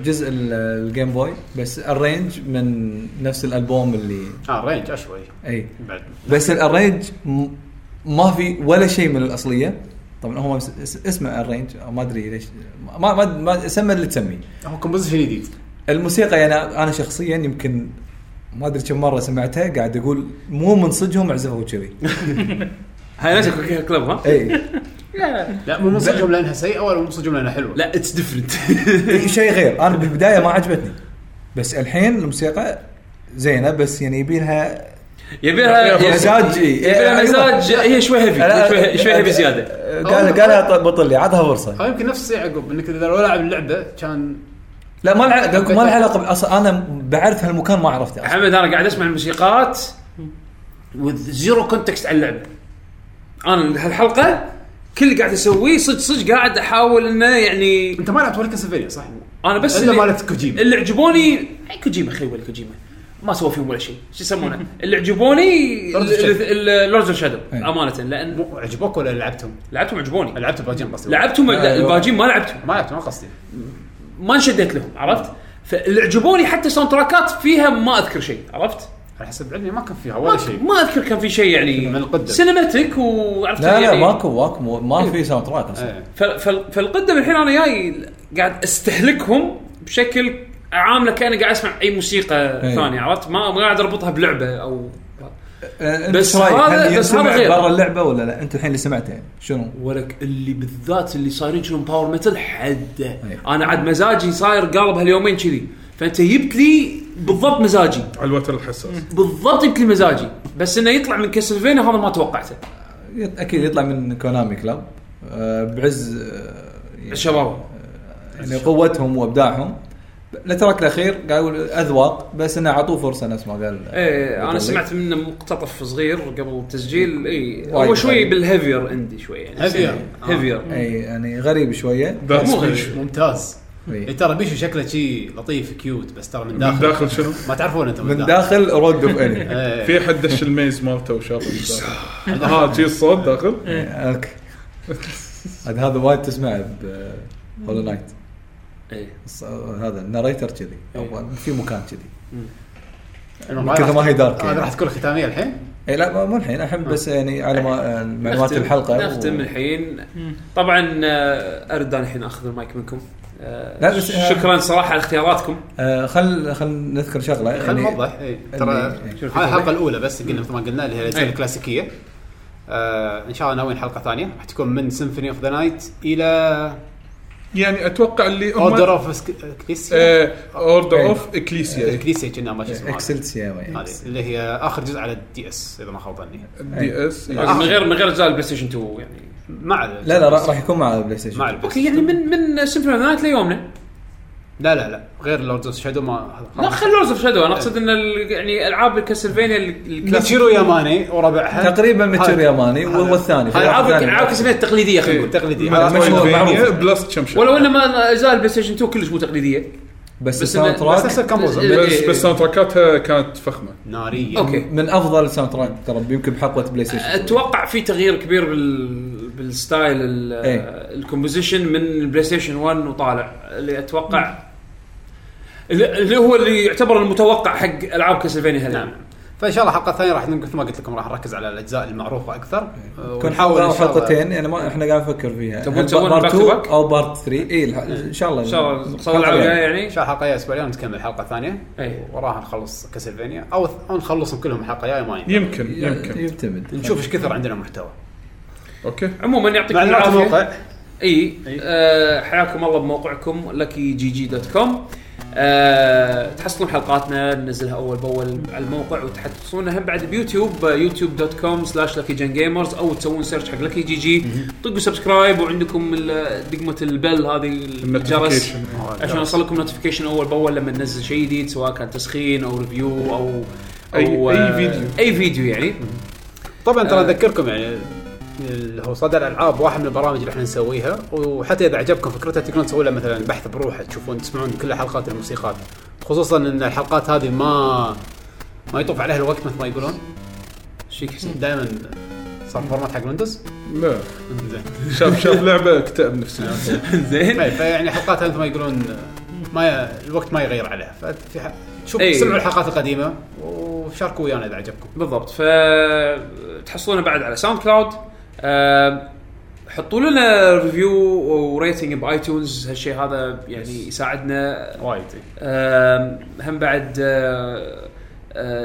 جزء ال- الجيم بوي بس الرينج من نفس الألبوم اللي آه رينج شوي اي بعد. بس الرينج ما في ولا شيء من الأصلية. طبعا هو اس- اس- اسمه الرينج. ما أدري ليش ما ما, ما سمى اللي تسميه. هو composition جديد. الموسيقى يعني أنا شخصيا يمكن ما أدري كم مرة سمعتها قاعد أقول مو من صدقهم عزفوا كذي. [LAUGHS] هاي نفس كوكي كلب ها؟ إي. [LAUGHS] لا مو من صجهم لأنها سيئة ولا من صجهم لأنها حلوة؟ لا [LAUGHS] it's different شيء غير. أنا بالبداية ما عجبتني. بس الحين الموسيقى زينة بس يعني يبي لها يبي لها مزاج. يبي لها أيوة. مزاج هي شوي heavy شوي heavy زيادة. قال قالها بطل لي عطها فرصة. أو يمكن نفس يعقوب إنك إذا لو لعب اللعبه كان لا ما له قالكم ما له علاقة أصلا أنا بعرف هالمكان ما عرفته أصلاً. حمد أنا قاعد أسمع الموسيقات with zero context على اللعبه أنا هالحلقة كل اللي قاعد أسويه صدق صدق قاعد أحاول إنه يعني أنت ما لعبت ولا كاسلفينيا صح؟ أنا بس إلا اللي, مالت كوجيما اللي عجبوني اي كوجيما خي ولا كوجيما ما سوى فيهم ولا شيء شو يسمونه [LAUGHS] اللي عجبوني. Lords of Shadow. أمانة لأن عجبوك ولا لعبتهم؟ لعبتهم عجبوني لعبت الباجين قصدي لعبتهم أيوة. الباجين ما لعبتهم ما لعبت ما قصدي ما انشديت لهم عرفت فاللي عجبوني حتى sound تراكات فيها ما اذكر شيء عرفت على حسب علمي ما كان فيها ولا شيء ما اذكر كان في شيء يعني من القدم. cinematic وعرفت لا لا يعني ماكو ماكو ما في soundtrack أصلا إيه. فالقدم الحين أنا جاي قاعد أستهلكهم بشكل عامله كاني قاعد أسمع أي موسيقى أي. ثانية عرفت ما ما قاعد أربطها بلعبة أو آه، بس؟ هذا- هل بس هذا غير. برا اللعبة ولا لا؟ انت الحين اللي سمعته يعني شنو؟ ولك اللي بالذات اللي صايرين شنو؟ باور ميتال حده. أنا عاد مزاجي صاير قالب هاليومين كذي. فأنت جبت لي بالضبط مزاجي. على الوتر الحساس. بالضبط جبت لي مزاجي. بس إنه يطلع من كاسلفينيا هذا ما توقعته. أكيد يطلع من كونامي كلاب آه، بعز آه، الشباب. يعني قوتهم وإبداعهم. التراك الأخير قاعد يقول أذواق بس إنه أعطوه فرصة نفس ما قال إيه أنا سمعت منه مقتطف صغير قبل التسجيل. اي هو شوي غريب. بالهيفير عندي شوي يعني. هيفير. هيفير. اي يعني غريب شوية. مو سبيس. ممتاز. إي. إيه ترى بيشو شكله شي لطيف كيوت بس ترى من من داخل. داخل شنو؟ ما تعرفون أنتم من داخل. رود اوف انمي إيه. في احد دش ال maze مالته وشافه من داخل. ها شي الصوت داخل؟ okay. عاد [LAUGHS] هذا وايد تسمعه ب Hollow Knight إيه. هذا ال narrator كذي. إيه. أو في مكان كذي. كثر راح- ما هي dark هذا يعني. راح تكون ختامية الحين؟ اي لا مو الحين الحين بس يعني على ما معلومات الحلقة. نختم و- الحين. طبعا آه، ارد أنا الحين أخذ المايك منكم. آه، لا، بس- شكرا صراحة على اختياراتكم. آه، خل خل نذكر شغلة. خلينا يعني نوضح. إيه. ترى اللي- هاي الحلقة الأولى بس قلنا مثل ما قلنا اللي هي الاجزاء إيه. الكلاسيكية. آه إن شاء الله ناويين حلقة ثانية. راح تكون من Symphony of the Night إلى يعني أتوقع اللي Order هم of Ecclesia Order إيه. of Ecclesia Ecclesia كنا ما شو اسمه. Ecclesia اللي هي آخر جزء على ال DS إذا ما خاب ظني. دي اس من غير من غير اجزاء البلاي ستيشن 2 يعني. مع لا لا راح يكون مع البلاي ستيشن مع البلاي okay يعني من من Symphony of Night ليومنا. لا لا لا غير Lords of Shadow ما لا خل Lords of Shadow أنا أقصد إن ال- يعني ألعاب الكاسلفينيا ميتشيرو ياماني وربعها. تقريبا ميتشر هذا- ياماني في هاي العاب. العاب كاسلفينيا التقليديه خلينا نقول. تقليدي مشهور. مشهور. معروف. plus كم شيء. ولو ان ما اجزاء البلاي ستيشن 2 كلش مو تقليدية. بس بس ال sound إنه- بس track نفس ال composer إيه. بس بس ساوند تراكاتها كانت فخمة. نارية. okay. من أفضل ال soundtrack ترى يمكن بحقبة بلاي ستيشن أتوقع في تغيير كبير بال بال style ال- إيه. ال composition من البلاي ستيشن 1 وطالع. اللي أتوقع اللي هو اللي يعتبر المتوقع حق ألعاب كاسلفينيا هذه. نعم. فإن شاء الله الحلقة الثانية راح مثل ما قلت لكم راح نركز على الأجزاء المعروفة أكثر ونحاول أو إن شاء الله- حلقتين يعني ما إحنا قاعد نفكر فيها. تبون تسوون part back to 2 back؟ أو part 3 اي الح- إن شاء الله. إن شاء الله نصور الجايه يعني. إن شاء الله الحلقة الجايه أسبوعين ونكمل الحلقة الثانية أي. وراها نخلص كاسلفينيا أو أو نخلصهم كلهم الحلقة الجايه ما يمكن يمكن يمكن. يعتمد. نشوف إيش كثر عندنا محتوى. okay. عموما يعطيكم العافية. إي آه حياكم الله بموقعكم لكي جي جي dot com آه تحصلون حلقاتنا ننزلها أول بأول على الموقع وتحصلونها بعد بيوتيوب يوتيوب dot com slash لكي جن gamers أو تسوون search حق لكي جي جي طقوا subscribe وعندكم دقمة ال bell هذه الجرس عشان يوصلكم notification أول بأول لما ننزل شيء جديد سواء كان تسخين أو review أو أي- أو أي آه، فيديو. أي فيديو يعني. طبعا ترى آه. أذكركم يعني هو صدى الالعاب واحد من البرامج اللي إحنا نسويها وحتى إذا عجبكم فكرتها تقدرون تسوون له مثلا بحث بروحه تشوفون تسمعون كل حلقات الموسيقات. خصوصا إن الحلقات هذه ما ما يطوف عليها الوقت مثل ما يقولون. إيش فيك حسين؟ دائما صار format حق ويندوز لا. زين. شاف شاف لعبة اكتئب نفسيا [LAUGHS] زين. طيب، فيعني حلقاتها مثل ما يقولون ما ي... الوقت ما يغير عليها. ففي ح... شوف أي. سمعوا الحلقات القديمة وشاركوا ويانا إذا عجبكم. بالضبط. فتحصلونه بعد على ساوند كلاود حطوا لنا review و rating ب iTunes. هالشيء هذا يعني يساعدنا. وايد. هم بعد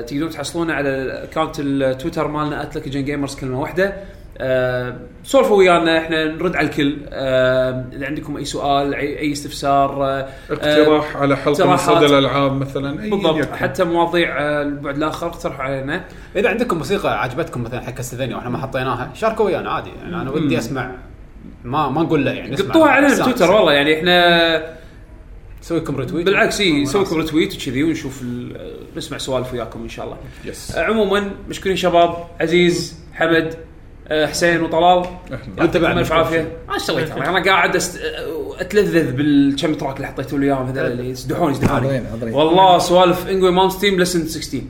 تقدرون تحصلونه على account التويتر مالنا at لك gamers كلمة واحدة. آه، سولفوا ويانا إحنا نرد على الكل آه، إذا عندكم أي سؤال اي أي استفسار آه، اقتراح على حلقة من. صدى الألعاب مثلا أي بالضبط يكن. حتى مواضيع آه، البعد الآخر اقترحوا علينا إذا عندكم موسيقى عجبتكم مثلا حق Castlevania وإحنا ما حطيناها شاركوا ويانا عادي يعني أنا ودي أسمع ما ما نقول لا يعني قطوها علينا. بتويتر والله يعني إحنا نسوي لكم retweet بالعكس إي نسوي لكم. retweet وكذي ونشوف نسمع سوالف وياكم إن شاء الله. yes عموما مشكورين شباب عزيز حمد حسين وطلال. أهلاً. وأنت بعد ألف. عافية. ما سويت أنا أنا قاعد أست... آه، أتلذذ بال كم track اللي حطيتوا لي اياهم هذول اللي يسدحون حاضرين والله سوالف انجوي ماونت تيم لسن 16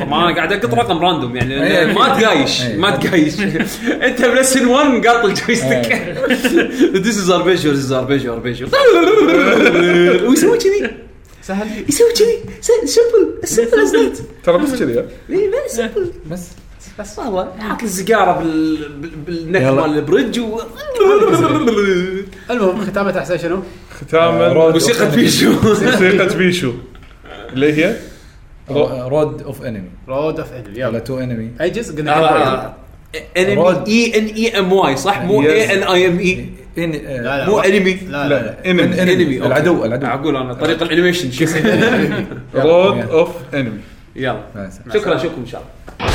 طبعا أنا قاعد أقط رقم راندوم يعني. ما تقايش. ما تقايش. [LAUGHS] أنت بلسن 1 قاط الجويستيك. ذيس از اربيجو ذيس از اربيجو اربيجو ويسوي كذي. سهل. يسوي كذي. سمبل سمبل از ذات ترى بس كذي. ها؟ فيري سمبل بس. بس والله حاط السيجاره بال بال- بالنك. مال البريدج و المهم ختامة أحسن شنو؟ ختاما رود موسيقى بيشو. موسيقى بيشو. اللي هي؟ رود أوف أنمي. رود أوف أنمي ولا يلا تو أنمي. أي جزء قلنا؟ أنمي رود. إي إن إي إم واي صح؟ مو. إي إن آي إم إي. لا مو أنمي. لا لا أنمي. أنمي. العدو العدو. أقول أنا طريق الأنيميشن. [LAUGHS] شو رود أوف أنمي. يلا. شكرا اشوفكم إن شاء الله.